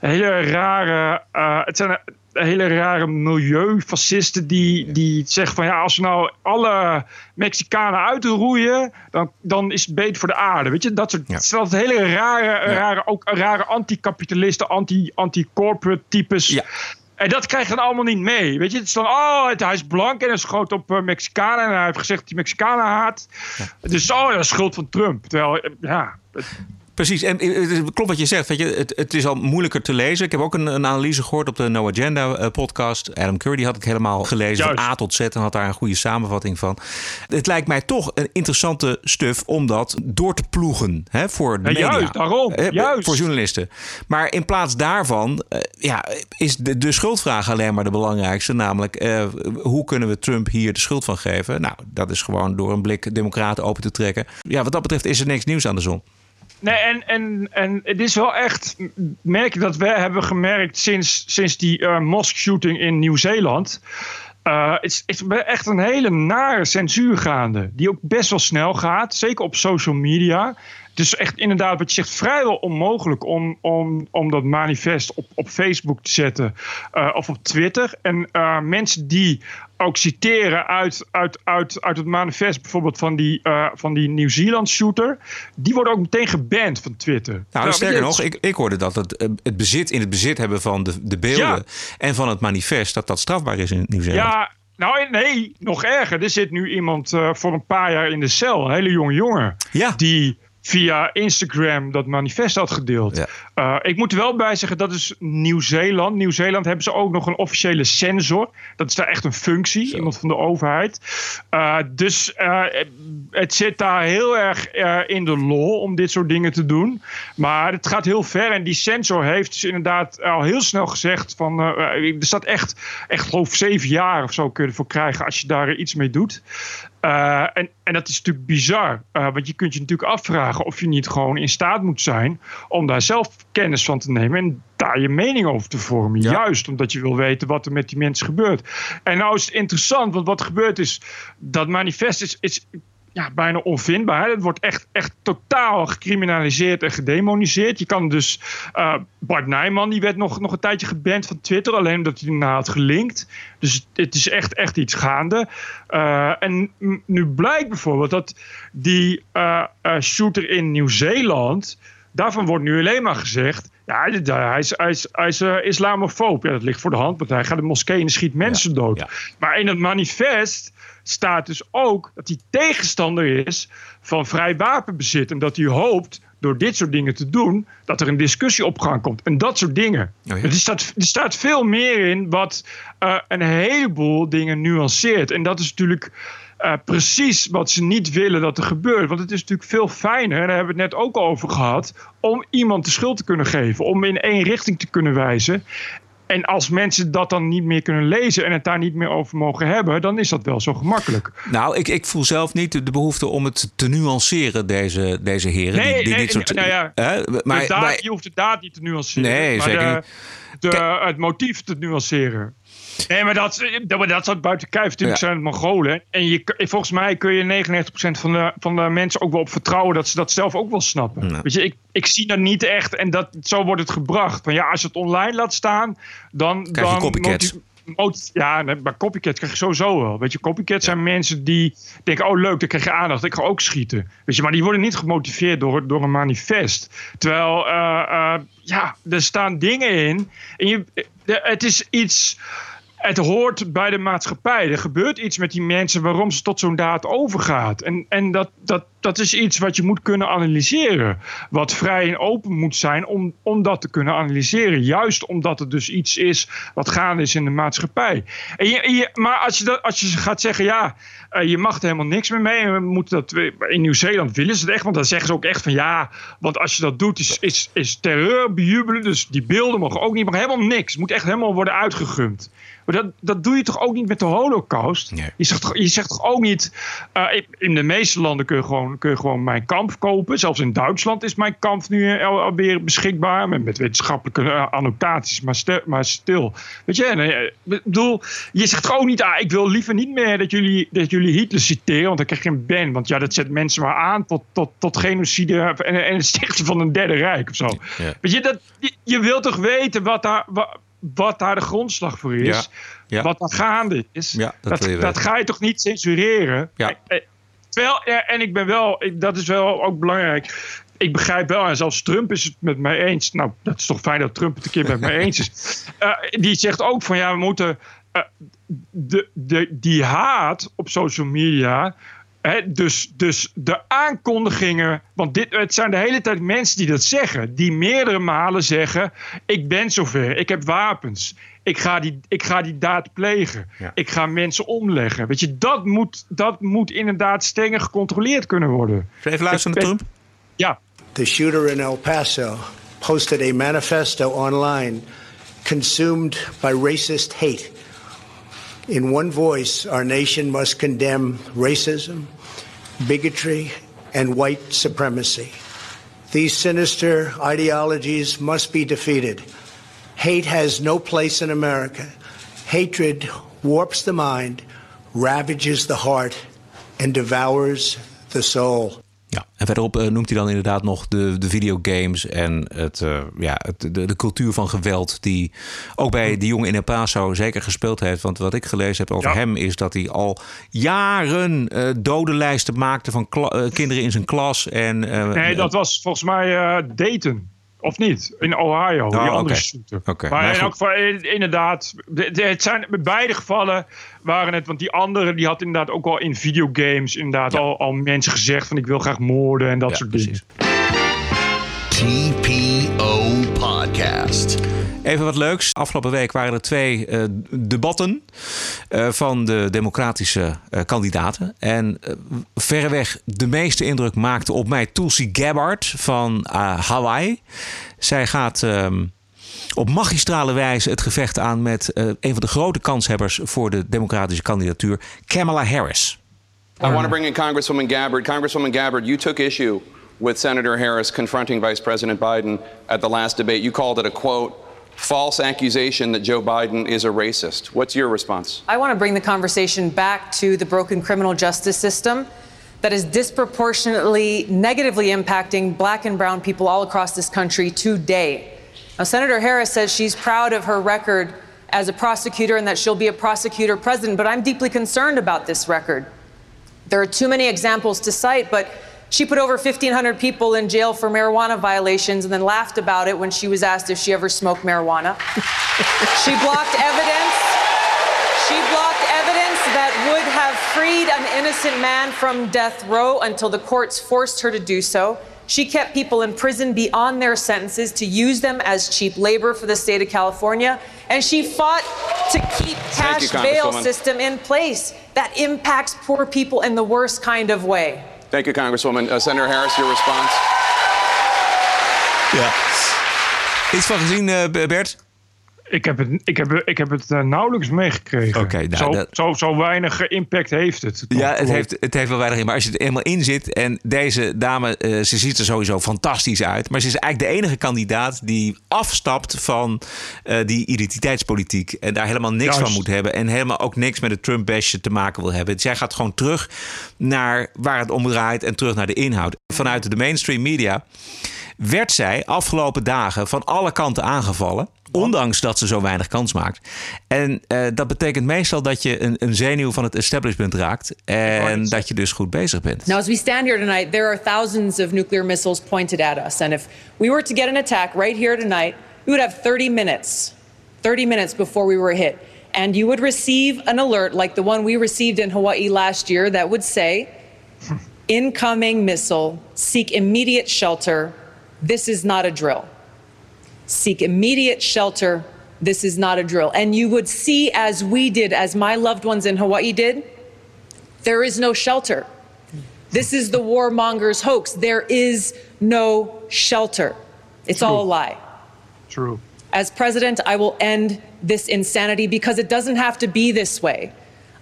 hele rare. Uh, het zijn hele rare milieufascisten die, die zeggen van ja, als we nou alle Mexicanen uitroeien, dan, dan is het beter voor de aarde. Weet je, dat soort ja. dat hele rare, rare, ook rare anti-kapitalisten, anti, anti-corporate types. Ja. En dat krijg je dan allemaal niet mee. Weet je, het is dan, oh, hij is blank en is groot op uh, Mexicanen. En hij heeft gezegd dat hij Mexicanen haat. Ja. Dus, oh, dat is schuld van Trump. Terwijl, ja. Precies, en het klopt wat je zegt. Weet je, het, het is al moeilijker te lezen. Ik heb ook een, een analyse gehoord op de No Agenda uh, podcast. Adam Curry had ik helemaal gelezen van A tot Z en had daar een goede samenvatting van. Het lijkt mij toch een interessante stuf om dat door te ploegen hè, voor de ja, media. Juist, daarom. Hè, juist. Voor journalisten. Maar in plaats daarvan ja, is de, de schuldvraag alleen maar de belangrijkste. Namelijk, uh, hoe kunnen we Trump hier de schuld van geven? Nou, dat is gewoon door een blik democraten open te trekken. Ja, wat dat betreft is er niks nieuws aan de zon. Nee, en, en, en het is wel echt. Merk dat we hebben gemerkt sinds, sinds die uh, mosque shooting in Nieuw-Zeeland. Het, is, het is echt een hele nare censuur gaande. Die ook best wel snel gaat. Zeker op social media. Het is echt inderdaad, wat je vrijwel onmogelijk om, om, om dat manifest op, op Facebook te zetten uh, of op Twitter. En mensen die ook citeren uit, uit, uit, uit het manifest, bijvoorbeeld van die, uh, van die Nieuw-Zeeland shooter, die worden ook meteen geband van Twitter. Nou, nou sterker nog, ik, ik hoorde dat het, het bezit in het bezit hebben van de, de beelden ja. en van het manifest, dat dat strafbaar is in Nieuw-Zeeland. Ja, nou, nee, nog erger. Er zit nu iemand uh, voor een paar jaar in de cel, een hele jonge jongen, ja. die via Instagram dat manifest had gedeeld. Ja. Uh, ik moet er wel bij zeggen, dat is Nieuw-Zeeland. Nieuw-Zeeland hebben ze ook nog een officiële censor. Dat is daar echt een functie, Zo. iemand van de overheid. Uh, dus uh, het zit daar heel erg in de lol om dit soort dingen te doen. Maar het gaat heel ver. En die censor heeft dus inderdaad al heel snel gezegd van... er staat echt, echt geloof zeven jaar of zo kun je ervoor krijgen als je daar iets mee doet. Uh, en, en dat is natuurlijk bizar. Uh, want je kunt je natuurlijk afvragen of je niet gewoon in staat moet zijn om daar zelf kennis van te nemen en daar je mening over te vormen. Ja. Juist omdat je wil weten wat er met die mensen gebeurt. En nou is het interessant, want wat gebeurt is, dat manifest is, is ja, bijna onvindbaar. Het wordt echt, echt totaal gecriminaliseerd en gedemoniseerd. Je kan dus. Uh, Bart Nijman die werd nog, nog een tijdje geband van Twitter, alleen omdat hij ernaar had gelinkt. Dus het is echt, echt iets gaande. Uh, en nu blijkt bijvoorbeeld dat die uh, shooter in Nieuw-Zeeland. Daarvan wordt nu alleen maar gezegd. Ja, hij is, hij is, hij is islamofoob. Ja, dat ligt voor de hand, want hij gaat de moskee en schiet mensen ja, dood. Ja. Maar in het manifest staat dus ook dat hij tegenstander is van vrij wapenbezit. En dat hij hoopt door dit soort dingen te doen, dat er een discussie op gang komt. En dat soort dingen. Oh ja. er, staat, er staat veel meer in wat uh, een heleboel dingen nuanceert. En dat is natuurlijk uh, precies wat ze niet willen dat er gebeurt. Want het is natuurlijk veel fijner, en daar hebben we het net ook over gehad, om iemand de schuld te kunnen geven. Om in één richting te kunnen wijzen. En als mensen dat dan niet meer kunnen lezen en het daar niet meer over mogen hebben, dan is dat wel zo gemakkelijk. Nou, ik, ik voel zelf niet de behoefte om het te nuanceren, deze, deze heren. Nee, die, die nee, dit soort, nou ja, hè, maar, daad, maar, je hoeft de daad niet te nuanceren. Nee, maar zeker de, niet. De, het motief te nuanceren. Nee, maar dat, dat, dat staat buiten kijf. Natuurlijk ja. zijn het Mongolen. En je, volgens mij kun je 99% van de, van de mensen ook wel op vertrouwen dat ze dat zelf ook wel snappen. Weet je, ik, ik zie dat niet echt. En dat, zo wordt het gebracht. Van ja, als je het online laat staan, dan. Krijg je dan copycats. Ja, maar copycats krijg je sowieso wel. Weet je, copycats zijn mensen die denken: oh leuk, dan krijg je aandacht, ik ga ook schieten. Weet je, maar die worden niet gemotiveerd door, door een manifest. Terwijl, uh, uh, ja, er staan dingen in. En je, het is iets het hoort bij de maatschappij. Er gebeurt iets met die mensen waarom ze tot zo'n daad overgaat. En, en dat, dat, dat is iets wat je moet kunnen analyseren. Wat vrij en open moet zijn om, om dat te kunnen analyseren. Juist omdat het dus iets is wat gaande is in de maatschappij. En je, je, maar als je, dat, als je gaat zeggen, ja, uh, je mag er helemaal niks meer mee. En we moeten dat, in Nieuw-Zeeland willen ze het echt. Want dan zeggen ze ook echt van ja, want als je dat doet is, is, is terreur bejubelen. Dus die beelden mogen ook niet, maar helemaal niks. Het moet echt helemaal worden uitgegumd. Maar dat, dat doe je toch ook niet met de holocaust? Je, zegt toch, je zegt toch ook niet... Uh, in de meeste landen kun je, gewoon, kun je gewoon mijn kamp kopen. Zelfs in Duitsland is mijn kamp nu alweer beschikbaar. Met, met wetenschappelijke uh, annotaties, maar stil, maar stil. Weet je, nee, bedoel, je zegt ook niet... Ah, ik wil liever niet meer dat jullie, dat jullie Hitler citeren. Want dan krijg je een ban. Want ja, dat zet mensen maar aan tot, tot, tot genocide en, en het stichten van een derde rijk of zo. Ja. Weet je, dat, je, je wilt toch weten wat daar... Wat, wat daar de grondslag voor is. Ja, Wat daar gaande is. Ja, dat, dat, dat, ga je toch niet censureren? Ja. Terwijl, en ik ben wel, dat is wel ook belangrijk. Ik begrijp wel, en zelfs Trump is het met mij eens. Nou, dat is toch fijn dat Trump het een keer met mij eens is. Uh, [laughs] die zegt ook van ja, we moeten. Uh, de, de, die haat op social media dus, dus de aankondigingen, want dit, het zijn de hele tijd mensen die dat zeggen, die meerdere malen zeggen: Ik ben zover, ik heb wapens, ik ga die, ik ga die daad plegen, ik ga mensen omleggen. Weet je, dat moet, dat moet inderdaad strenger gecontroleerd kunnen worden. Even luisteren naar Trump. Ja. The shooter in El Paso posted a manifesto online consumed by racist hate. In one voice, our nation must condemn racism, bigotry, and white supremacy. These sinister ideologies must be defeated. Hate has no place in America. Hatred warps the mind, ravages the heart, and devours the soul. Ja, en verderop uh, noemt hij dan inderdaad nog de, de videogames en het, uh, ja, het, de, de cultuur van geweld die ook bij die jongen in El Paso zeker gespeeld heeft. Want wat ik gelezen heb over ja. hem is dat hij al jaren uh, dodenlijsten maakte van kinderen in zijn klas. En, nee, dat was volgens mij Dayton. Of niet? In Ohio, oh, die andere okay. shooter. Okay. Maar, maar in elk geval, inderdaad, het zijn in beide gevallen waren het, want die andere die had inderdaad ook al in videogames inderdaad ja. al, al mensen gezegd van ik wil graag moorden en dat ja, soort precies. dingen. TPO Podcast. Even wat leuks. Afgelopen week waren er twee uh, debatten uh, van de democratische uh, kandidaten. En verreweg de meeste indruk maakte op mij Tulsi Gabbard van Hawaii. Zij gaat um, op magistrale wijze het gevecht aan met een van de grote kanshebbers voor de democratische kandidatuur, Kamala Harris. I want to bring in Congresswoman Gabbard. Congresswoman Gabbard, you took issue with Senator Harris confronting Vice President Biden at the last debate. You called it a quote false accusation that Joe Biden is a racist. What's your response? I want to bring the conversation back to the broken criminal justice system that is disproportionately negatively impacting black and brown people all across this country today. Now, Senator Harris says she's proud of her record as a prosecutor and that she'll be a prosecutor president, but I'm deeply concerned about this record. There are too many examples to cite, but she put over 1,500 people in jail for marijuana violations and then laughed about it when she was asked if she ever smoked marijuana. [laughs] she blocked evidence. She blocked evidence that would have freed an innocent man from death row until the courts forced her to do so. She kept people in prison beyond their sentences to use them as cheap labor for the state of California. And she fought to keep cash you, bail system in place that impacts poor people in the worst kind of way. Thank you, Congresswoman. Uh, Senator Harris, your response. Ja. Iets van gezien, uh, Bert? Ik heb het, ik heb, ik heb het uh, nauwelijks meegekregen. Okay, nou, zo, dat... zo, zo weinig impact heeft het. Ja, het heeft, het heeft wel weinig in. Maar als je er eenmaal in zit en deze dame, uh, ze ziet er sowieso fantastisch uit. Maar ze is eigenlijk de enige kandidaat die afstapt van uh, die identiteitspolitiek. En daar helemaal niks Juist. van moet hebben. En helemaal ook niks met het Trump-basje te maken wil hebben. Zij gaat gewoon terug naar waar het om draait en terug naar de inhoud. Vanuit de mainstream media werd zij afgelopen dagen van alle kanten aangevallen. Ondanks dat ze zo weinig kans maakt. En uh, dat betekent meestal dat je een, een zenuw van het establishment raakt. En dat je dus goed bezig bent. Now, as we stand here tonight, there are thousands of nuclear missiles pointed at us. And if we were to get an attack right here tonight, we would have 30 minutes. 30 minutes before we were hit. and you would receive an alert like the one we received in Hawaii last year that would say, [laughs] incoming missile, seek immediate shelter. This is not a drill. Seek immediate shelter. This is not a drill. And you would see, as we did, as my loved ones in Hawaii did, there is no shelter. This is the warmonger's hoax. There is no shelter. It's True. all a lie. True. As president, I will end this insanity because it doesn't have to be this way.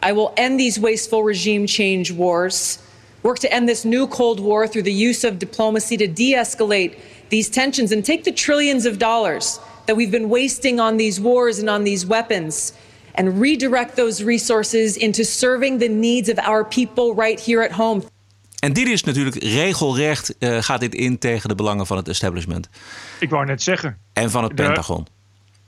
I will end these wasteful regime change wars, work to end this new Cold War through the use of diplomacy to de escalate these tensions and take the trillions of dollars that we've been wasting on these wars and on these weapons and redirect those resources into serving the needs of our people right here at home. En dit is natuurlijk regelrecht, uh, gaat dit in tegen de belangen van het establishment. Ik wou net zeggen. En van het De- Pentagon.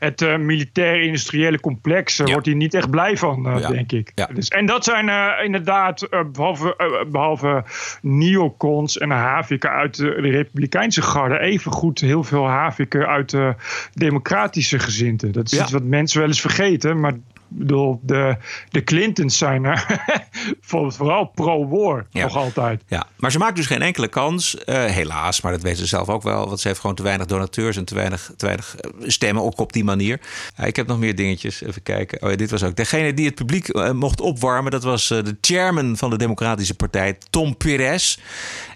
Het uh, militair-industriële complex uh, wordt hier niet echt blij van, uh, Ja. denk ik. Ja. Dus, en dat zijn uh, inderdaad, behalve, behalve neocons en haviken uit de, Republikeinse garde, evengoed heel veel haviken uit de democratische gezinten. Dat is Ja. iets wat mensen wel eens vergeten, maar ik bedoel, de, de Clintons zijn [laughs] voor- vooral pro-war, Ja. nog altijd. Ja, maar ze maakt dus geen enkele kans. eh, helaas, maar dat weet ze zelf ook wel. Want ze heeft gewoon te weinig donateurs en te weinig, te weinig eh, stemmen ook op die manier. Ik heb nog meer dingetjes. Even kijken. Oh ja, dit was ook. Degene die het publiek eh, mocht opwarmen, dat was de chairman van de Democratische Partij, Tom Perez.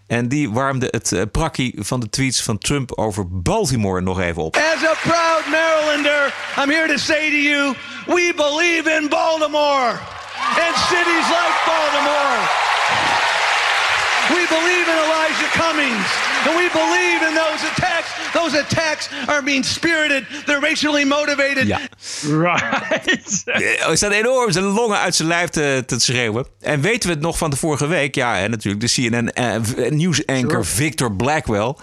En die warmde het eh, prakkie van de tweets van Trump over Baltimore nog even op. As a proud Marylander, I'm here to say to you, we believe in Baltimore and cities like Baltimore. We believe in Elijah Cummings, and we believe in those attacks. Those attacks are being spirited. They're racially motivated. Ja. Right. [laughs] Eh, Hij staat enorm zijn longen uit zijn lijf te, te schreeuwen. En weten we het nog van de vorige week? Ja, en natuurlijk de CNN-nieuwsanchor Victor Blackwell...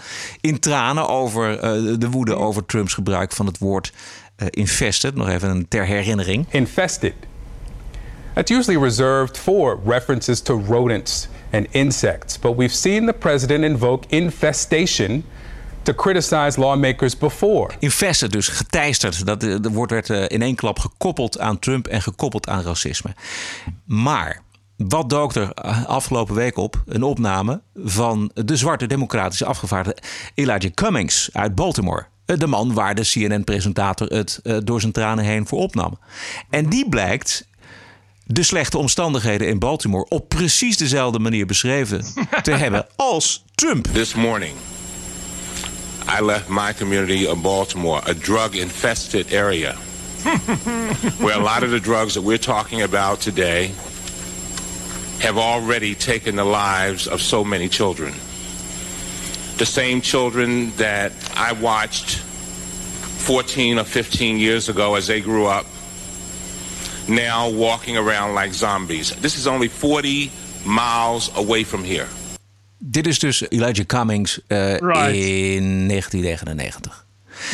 in tranen over eh, de woede over Trumps gebruik van het woord eh, infested. Nog even een ter herinnering. infested. That's usually reserved for references to rodents and insects, but we've seen the president invoke infestation to criticize lawmakers before. Infested, dus geteisterd. Dat eh, woord werd eh, in één klap gekoppeld aan Trump en gekoppeld aan racisme. Maar wat dook er eh, afgelopen week op? Een opname van de zwarte democratische afgevaardigde Elijah Cummings uit Baltimore. De man waar de CNN-presentator het door zijn tranen heen voor opnam. En die blijkt de slechte omstandigheden in Baltimore op precies dezelfde manier beschreven [laughs] te hebben als Trump. This morning, I left my community of Baltimore, a drug infested area, [laughs] where a lot of the drugs that we're talking about today have already taken the lives of so many children. The same children that I watched 14 or 15 years ago as they grew up, now walking around like zombies. This is only 40 miles away from here. Dit is dus Elijah Cummings eh, Right. in 1999.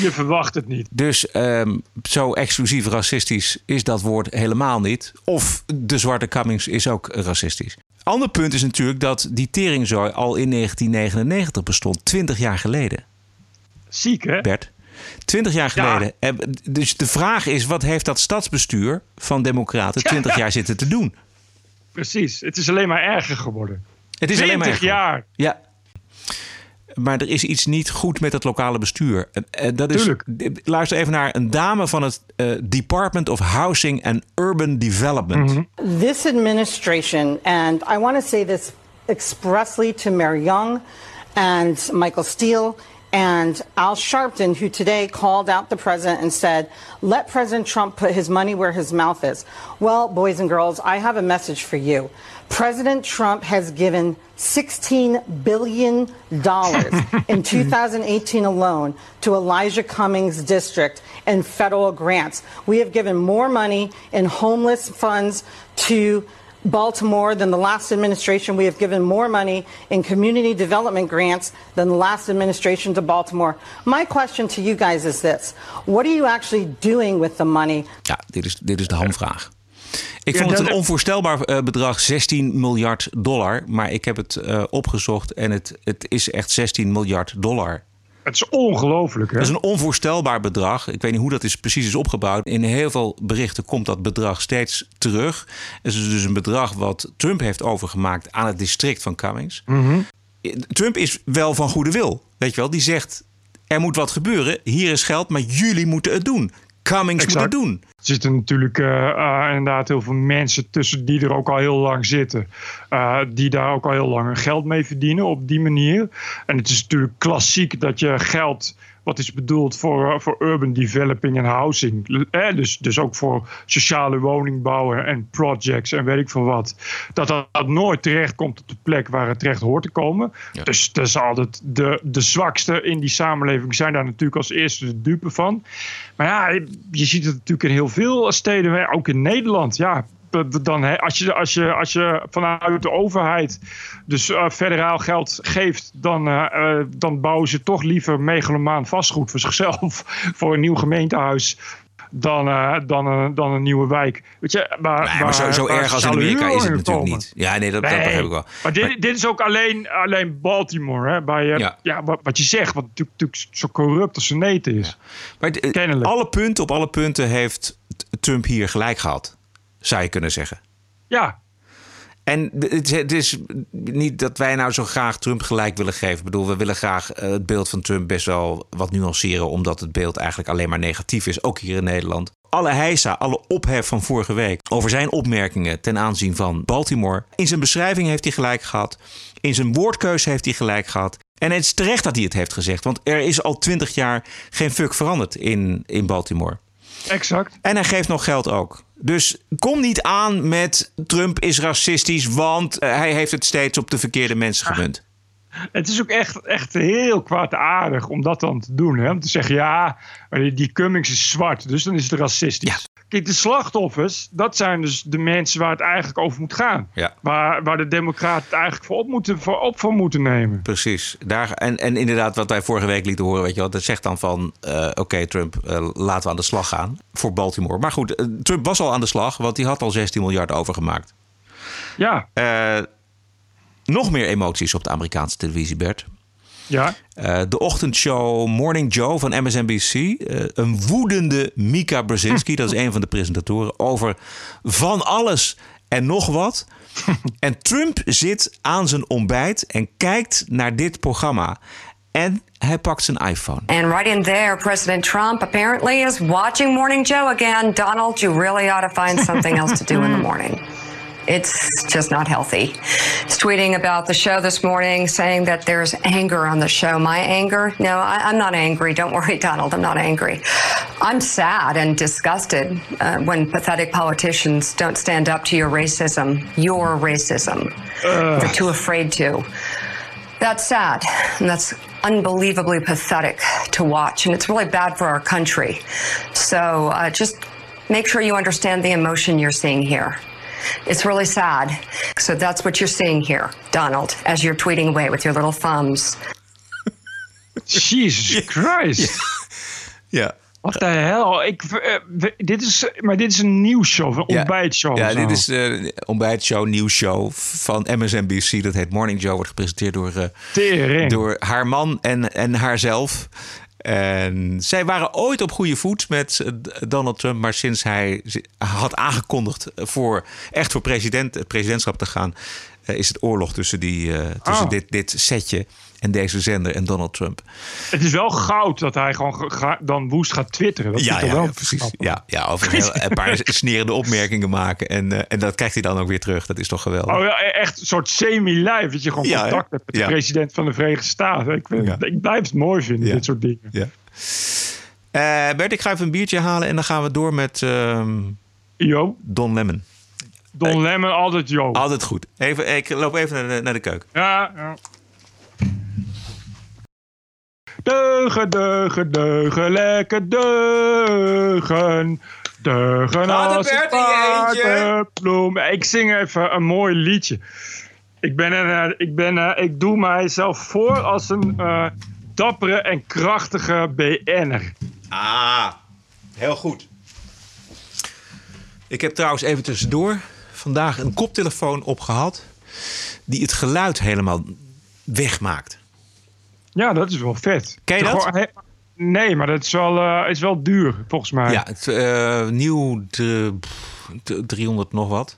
Je verwacht het niet. Dus ehm, zo exclusief racistisch is dat woord helemaal niet. Of de zwarte Cummings is ook racistisch. Ander punt is natuurlijk dat die teringzooi al in 1999 bestond. 20 jaar geleden. Ziek, hè? Bert. 20 jaar geleden. En Dus de vraag is, wat heeft dat stadsbestuur van Democraten 20 jaar zitten te doen? Precies. Het is alleen maar erger geworden. Het is alleen maar 20 erger. jaar. Ja. Maar er is iets niet goed met het lokale bestuur. En, en dat is, luister even naar een dame van het eh, Department of Housing and Urban Development. This administration, and I want to say this expressly to Mary Young and Michael Steele and Al Sharpton, who today called out the president and said, let President Trump put his money where his mouth is. Well, boys and girls, I have a message for you. President Trump has given $16 billion [laughs] in 2018 alone to Elijah Cummings District and federal grants. We have given more money in homeless funds to Baltimore than the last administration. We have given more money in community development grants than the last administration to Baltimore. My question to you guys is this What are you actually doing with the money? Ja, dit is, dit is de hamvraag. Ik Ja, vond het een onvoorstelbaar eh, bedrag, 16 miljard dollar. Maar ik heb het eh, opgezocht en het, het is echt 16 miljard dollar. Het is ongelooflijk. Dat is een onvoorstelbaar bedrag. Ik weet niet hoe dat is, precies is opgebouwd. In heel veel berichten komt dat bedrag steeds terug. Het is dus een bedrag wat Trump heeft overgemaakt aan het district van Cummings. Mhm. Trump is wel van goede wil. Weet je wel, die zegt: er moet wat gebeuren. Hier is geld, maar jullie moeten het doen. Cummings moet het doen. Er zitten natuurlijk eh, eh, inderdaad heel veel mensen tussen die er ook al heel lang zitten. eh, die daar ook al heel lang geld mee verdienen op die manier. En het is natuurlijk klassiek dat je geld wat is bedoeld voor, eh, voor urban developing en housing. Eh, dus, dus ook voor sociale woningbouwen en projects en weet ik veel wat. Dat dat, nooit terecht komt op de plek waar het terecht hoort te komen. Dus dat is altijd de, de zwakste in die samenleving zijn daar natuurlijk als eerste de dupe van. Maar ja, je, je ziet het natuurlijk in heel veel steden, ook in Nederland. Ja, dan, als, je, als, je, als je vanuit de overheid dus eh, federaal geld geeft, dan, eh, eh, dan bouwen ze toch liever megalomaan vastgoed voor [laughs] zichzelf, voor een nieuw gemeentehuis. Dan, dan, een- dan een nieuwe wijk. Weet je, maar, Nee, maar zo, zo erg als in Amerika is het natuurlijk komen. niet. Ja, nee, dat, dat begrijp ik wel. Maar dit, dit is ook alleen, alleen Baltimore. Hè, bij, eh, ja. wat, wat je zegt, wat natuurlijk, natuurlijk zo corrupt als een neet is. Maar het- alle punten, op alle punten heeft Trump hier gelijk gehad, zou je kunnen zeggen. Ja. En d- het is, het is niet dat wij nou zo graag Trump gelijk willen geven. Ik bedoel, we willen graag eh, het beeld van Trump best wel wat nuanceren, omdat het beeld eigenlijk alleen maar negatief is, ook hier in Nederland. Alle heisa, alle ophef van vorige week over zijn opmerkingen ten aanzien van Baltimore. In zijn beschrijving heeft hij gelijk gehad. In zijn woordkeuze heeft hij gelijk gehad. En het is terecht dat hij het heeft gezegd, want er is al twintig jaar geen fuck veranderd in, in Baltimore. Exact. En hij geeft nog geld ook. Dus kom niet aan met Trump is racistisch, want eh, hij heeft het steeds op de verkeerde mensen gemunt. Het is ook echt, echt heel kwaadaardig om dat dan te doen. Hè? Om te zeggen, ja, die- Cummings is zwart, dus dan is het racistisch. Kijk, de slachtoffers, dat zijn dus de mensen waar het eigenlijk over moet gaan. Ja. Waar, waar de democraten het eigenlijk voor op, moeten, voor op voor moeten nemen. Precies. Daar, en, en inderdaad, wat wij vorige week lieten horen, weet je wel, dat zegt dan van: eh, oké, Trump, eh, laten we aan de slag gaan voor Baltimore. Maar goed, eh, Trump was al aan de slag, want hij had al 16 miljard overgemaakt. Ja. Nog meer emoties op de Amerikaanse televisie, Bert. Ja. Eh, de ochtendshow Morning Joe van MSNBC. eh, een woedende Mika Brzezinski, [laughs] dat is een van de presentatoren, over van alles en nog wat. [laughs] en Trump zit aan zijn ontbijt en kijkt naar dit programma. En hij pakt zijn iPhone. And right in there, President Trump apparently is watching Morning Joe again. Donald, you really ought to find something else to do in the [laughs] morning. It's just not healthy. He's tweeting about the show this morning, saying that there's anger on the show. My anger? No, I, I'm not angry. Don't worry, [laughs] Donald. I'm not angry. I'm sad and disgusted uh, when pathetic politicians don't stand up to your racism, your racism. They're too afraid to. That's sad. And that's unbelievably pathetic to watch. And it's really bad for our country. So uh, just make sure you understand the emotion you're seeing here. It's really sad. So that's what you're seeing here, Donald, as you're tweeting away with your little thumbs. Jesus [laughs] Christ. Ja. Wat de hel? Ik, eh, dit is, maar dit is een nieuwsshow, een Ja. ontbijtshow. Ja, zo. dit is de ontbijtshow, nieuwsshow van MSNBC. Dat heet Morning Joe. Wordt gepresenteerd door, eh, Tering. door haar man en, en haarzelf. En zij waren ooit op goede voet met Donald Trump. Maar sinds hij had aangekondigd voor echt voor president, het presidentschap te gaan... is het oorlog tussen, die, eh, tussen Oh. dit, dit setje en deze zender en Donald Trump. Het is wel goud dat hij gewoon ga- dan woest gaat twitteren. Dat Ja, ja, wel ja, precies. Ja, ja, over heel, een paar [laughs] snerende opmerkingen maken. En, eh, en dat krijgt hij dan ook weer terug. Dat is toch geweldig. Oh ja, echt een soort semi-live. Dat je gewoon Ja, contact hebt met de president van de Verenigde Staten. Ik, vind, ik blijf het mooi vinden, dit soort dingen. Ja. Eh, Bert, ik ga even een biertje halen en dan gaan we door met ehm, Jo. Don Lemon. Don Lemon, altijd Jo. Altijd goed. Even, ik loop even naar de, naar de keuken. Ja, ja. Deugen, deugen, deugen, lekker deugen. Deugen als paardenbloem. Ik zing even een mooi liedje. Ik, ben een, eh, ik, ben, eh, ik doe mijzelf voor als een eh, dappere en krachtige BN'er. Ah, heel goed. Ik heb trouwens even tussendoor vandaag een koptelefoon opgehad... die het geluid helemaal wegmaakt. Ja, dat is wel vet. Ken je dat? Nee, maar dat is wel, eh, is wel duur, volgens mij. Ja, het, eh, nieuw de, pff, de 300 nog wat.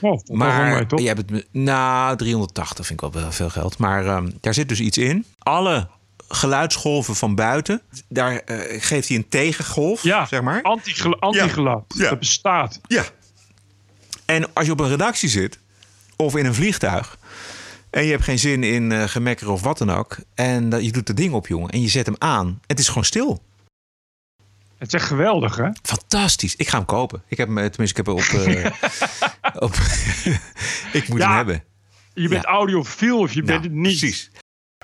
Oh, Maar je hebt het, nou, 380 vind ik wel veel geld. Maar ehm, daar zit dus iets in. Alle geluidsgolven van buiten, daar eh, geeft hij een tegengolf, Ja, zeg maar. anti-gelu- anti-geluid. Ja. Dat bestaat. Ja. En als je op een redactie zit, of in een vliegtuig, en je hebt geen zin in eh gemekker of wat dan ook, en dat- je doet het ding op, jongen, en je zet hem aan, het is gewoon stil. Het is echt geweldig, hè? Fantastisch. Ik ga hem kopen. Ik heb hem, eh, tenminste, ik heb hem op. eh, [laughs] op [laughs] ik moet Ja, hem hebben. Je bent audiofiel of je bent het niet. precies.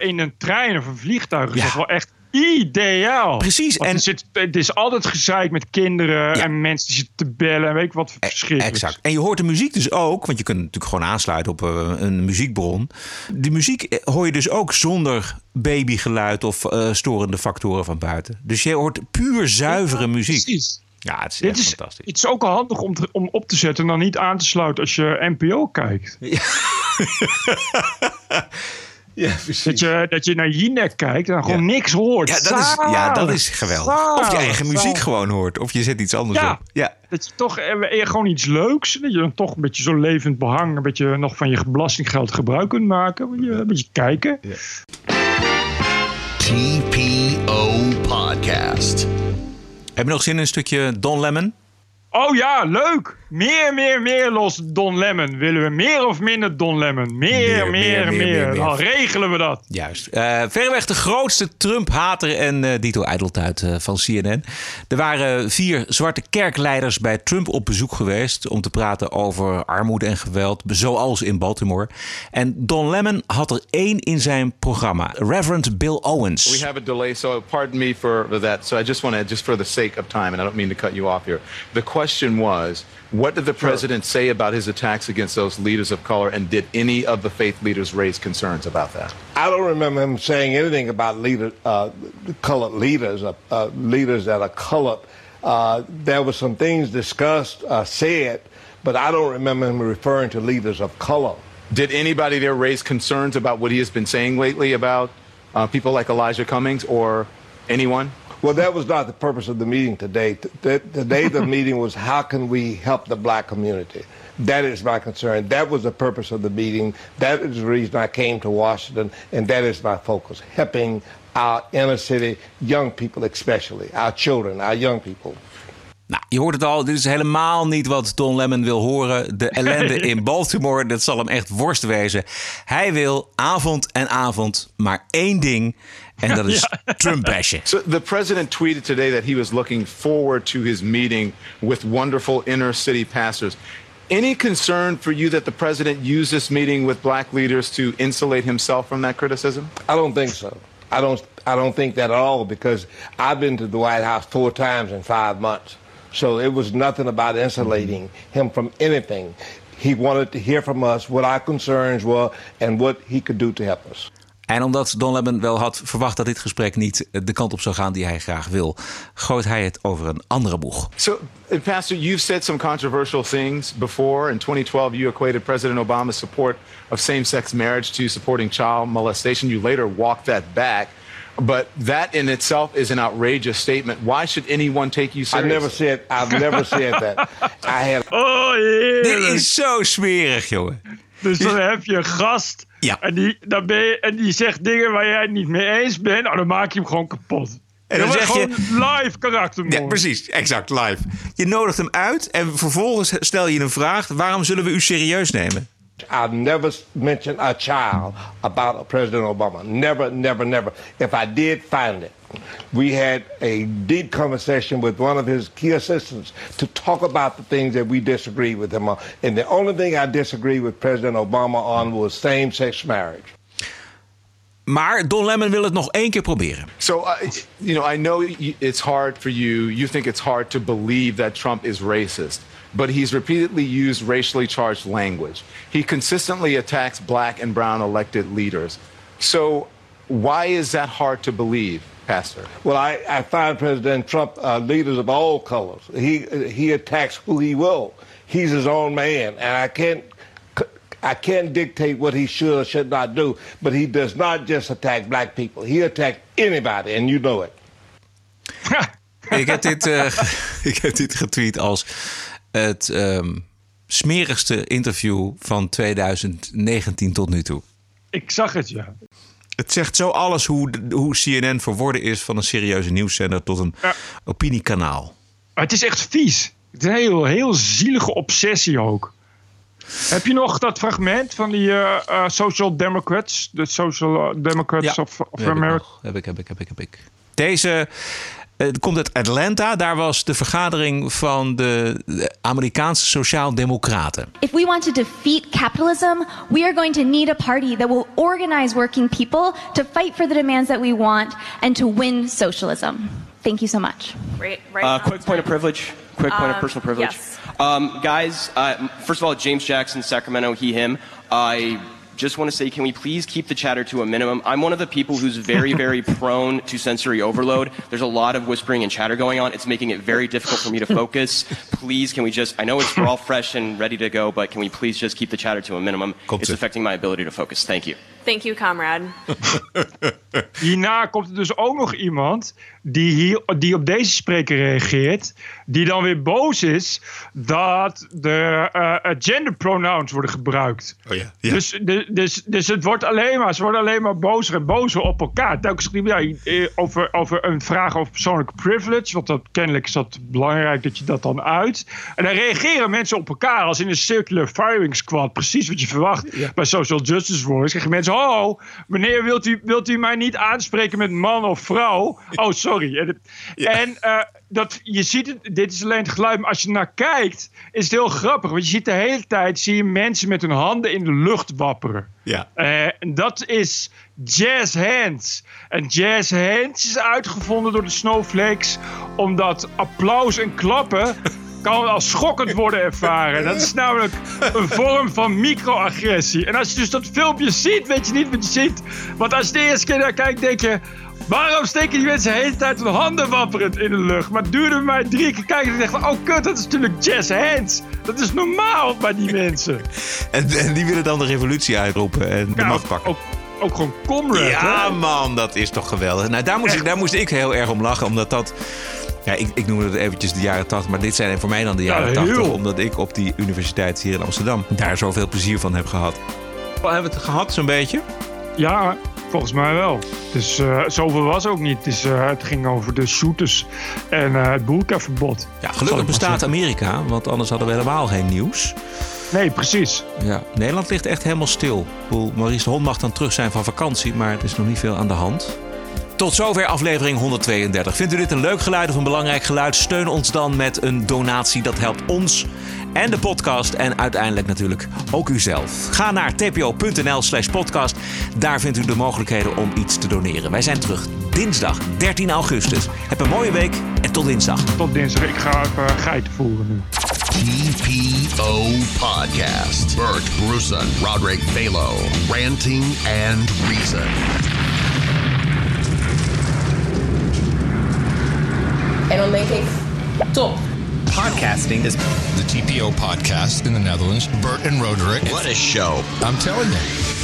In een trein of een vliegtuig is Ja. dat wel echt ideaal. Precies, Want en- er zit, het is altijd gezeik met kinderen en mensen die zitten te bellen en weet ik wat verschrikkelijk. Exact. En je hoort de muziek dus ook, want je kunt natuurlijk gewoon aansluiten op eh, een muziekbron. De muziek eh, hoor je dus ook zonder babygeluid of eh, storende factoren van buiten. Dus je hoort puur zuivere muziek. Precies. Ja, het is Dit is, fantastisch. het is ook al handig om, te- om op te zetten en dan niet aan te sluiten als je NPO kijkt. Ja, [laughs] Dat je, dat je naar Jinek kijkt en gewoon niks hoort. Ja, dat is, ja, dat is geweldig. Of je eigen muziek zalig. gewoon hoort. Of je zet iets anders Ja. op. Ja. Dat je toch eh, eh, gewoon iets leuks, dat je dan toch een beetje zo levend behang, een beetje nog van je belastinggeld gebruik kunt maken. Een beetje, een beetje kijken. TPO Podcast. Heb je nog zin in een stukje Don Lemon? Oh ja, leuk! Meer, meer, meer los Don Lemon. Willen we meer of minder Don Lemon? Meer, meer, meer. meer, meer, meer. Dan regelen we dat. Juist. Eh verreweg de grootste Trump-hater en eh Dito Ijdeltuit eh, van CNN. Er waren vier zwarte kerkleiders bij Trump op bezoek geweest... om te praten over armoede en geweld, zoals in Baltimore. En Don Lemon had er één in zijn programma. Reverend Bill Owens. We have a delay, so pardon me for that. So I just want to, just for the sake of time, and I don't mean to cut you off here. The question was, what did the president say about his attacks against those leaders of color, and did any of the faith leaders raise concerns about that? I don't remember him saying anything about leader, uh, colored leaders, uh, uh, leaders that are colored. Uh, there were some things discussed, uh, said, but I don't remember him referring to leaders of color. Did anybody there raise concerns about what he has been saying lately about uh, people like Elijah Cummings or anyone? Well, that was not the purpose of the meeting today. Today, the meeting was how can we help the black community? That is my concern. That was the purpose of the meeting. That is the reason I came to Washington, and that is my focus helping our inner city young people, especially our children, our young people. Nou, je hoort het al, dit is helemaal niet wat Don Lemon wil horen. De ellende in [laughs] Baltimore, dat zal hem echt worst wezen. Hij wil avond en avond maar één ding. En dat [laughs] is Trump bashen. So the president tweeted today that he was looking forward to his meeting with wonderful inner city pastors. Any concern for you that the president used this meeting with black leaders to insulate himself from that criticism? I don't think so. I don't. I don't think that at all because I've been to the White House four times in five months. So it was nothing about insulating him from anything. He wanted to hear from us what our concerns were and what he could do to help us. En omdat Don Lemon wel had verwacht dat dit gesprek niet de kant op zou gaan die hij graag wil, gooit hij het over een andere boeg. So, uh, Pastor, you've said some controversial things before. In 2012, you equated President Obama's support of same sex marriage to supporting child molestation. You later walked that back. But that in itself is an outrageous statement. Why should anyone take you I seriously? never said. I've never [laughs] said that. I had. Oh, Dit is zo smerig, jongen. Dus dan heb je een gast Ja. en, die, dan ben je, en die zegt dingen waar jij het niet mee eens bent. Nou, dan maak je hem gewoon kapot. En dan maar zeg je- gewoon live karaktermoord. Ja, precies. Exact, live. Je nodigt hem uit en vervolgens stel je een vraag. Waarom zullen we u serieus nemen? I've never mentioned a child about President Obama. Never, never, never. If I did, find it. We had a deep conversation with one of his key assistants to talk about the things that we disagree with him on. And the only thing I disagree with President Obama on was same-sex marriage. Maar Don Lemon wil het nog één keer proberen. So, uh, you know, I know it's hard for you. You think it's hard to believe that Trump is racist, but he's repeatedly used racially charged language. He consistently attacks black and brown elected leaders. So, why is that hard to believe, Pastor? Well, I, I find President Trump uh, leaders of all colors. He he attacks who he will. He's his own man, and I can't I can't dictate what he should or should not do, but he does not just attack black people. He attacks anybody, and you know it. ik, heb dit, uh, [laughs] ik heb dit getweet als het um, smerigste interview van 2019 tot nu toe. Ik zag het, ja. Het zegt zo alles hoe, hoe CNN verworden is van een serieuze nieuwszender tot een ja. opiniekanaal. Maar het is echt vies. Het is een heel, heel zielige obsessie ook. Heb je nog dat fragment van die uh, uh, Social Democrats? De Social Democrats ja, of, of America? Heb ik, heb ik, heb ik, heb ik. Deze het komt uit Atlanta. Daar was de vergadering van de, de Amerikaanse Sociaal-Democraten. If we want to defeat capitalism, we are going to need a party that will organize working people to fight for the demands that we want and to win socialism. Thank you so much. Right, right uh, quick point of privilege. Quick point um, of personal privilege. Yes. Um, guys, uh, first of all, James Jackson, Sacramento, he, him. I just want to say, can we please keep the chatter to a minimum? I'm one of the people who's very, [laughs] very prone to sensory overload. There's a lot of whispering and chatter going on. It's making it very difficult for me to focus. [laughs] please, can we just, I know it's, we're all fresh and ready to go, but can we please just keep the chatter to a minimum? it's affecting my ability to focus. Thank you. Thank you, comrade. [laughs] Hierna komt er dus ook nog iemand die, hier, die op deze spreker reageert. Die dan weer boos is dat de uh, gender pronouns worden gebruikt. Oh ja. ja. Dus, de, dus, dus het wordt alleen maar, ze worden alleen maar bozer en bozer op elkaar. Telkens ja, over, over een vraag over persoonlijke privilege. Want dat, kennelijk is dat belangrijk dat je dat dan uit. En dan reageren mensen op elkaar als in een circular firing squad. Precies wat je verwacht bij social justice warriors. Krijgen mensen, oh, meneer, wilt u, wilt u mij niet aanspreken met man of vrouw? Oh, sorry. En, en uh, dat, je ziet het, dit is alleen het geluid, maar als je naar kijkt, is het heel grappig. Want je ziet de hele tijd, zie je mensen met hun handen in de lucht wapperen. Ja. Uh, en dat is jazz hands. En jazz hands is uitgevonden door de snowflakes, omdat applaus en klappen [laughs] kan als schokkend worden ervaren. Dat is namelijk een vorm van microagressie. En als je dus dat filmpje ziet, weet je niet wat je ziet. Want als je de eerste keer naar kijkt, denk je... Waarom steken die mensen de hele tijd hun handen wapperend in de lucht? Maar het duurde mij drie keer kijken en dacht van... Oh kut, dat is natuurlijk jazz hands. Dat is normaal bij die mensen. [laughs] en, en, die willen dan de revolutie uitroepen en de macht pakken. Ook, ook gewoon comrade, Ja hè? man, dat is toch geweldig. Nou, daar moest, ik, daar moest ik heel erg om lachen, omdat dat... Ja, ik, ik noemde het eventjes de jaren 80, maar dit zijn voor mij dan de jaren Ja, 80. heel. Omdat ik op die universiteit hier in Amsterdam daar zoveel plezier van heb gehad. We hebben het gehad, zo'n beetje. Ja, volgens mij wel. Dus eh, zoveel was ook niet. Dus, eh, het ging over de shooters en eh, het boerkaverbod. Ja, gelukkig bestaat Amerika, want anders hadden we helemaal geen nieuws. Nee, precies. Ja, Nederland ligt echt helemaal stil. Maurice de Hond mag dan terug zijn van vakantie, maar er is nog niet veel aan de hand. Tot zover aflevering 132. Vindt u dit een leuk geluid of een belangrijk geluid? Steun ons dan met een donatie. Dat helpt ons en de podcast en uiteindelijk natuurlijk ook uzelf. Ga naar tpo.nl slash podcast. Daar vindt u de mogelijkheden om iets te doneren. Wij zijn terug dinsdag 13 augustus. Heb een mooie week en tot dinsdag. Tot dinsdag. Ik ga even geiten voeren nu. TPO Podcast. Bert Bruson, Roderick Balo, Ranting and Reason. En dan denk ik, top. Podcasting is the TPO podcast in the Netherlands. Bert and Roderick. What a show. I'm telling you.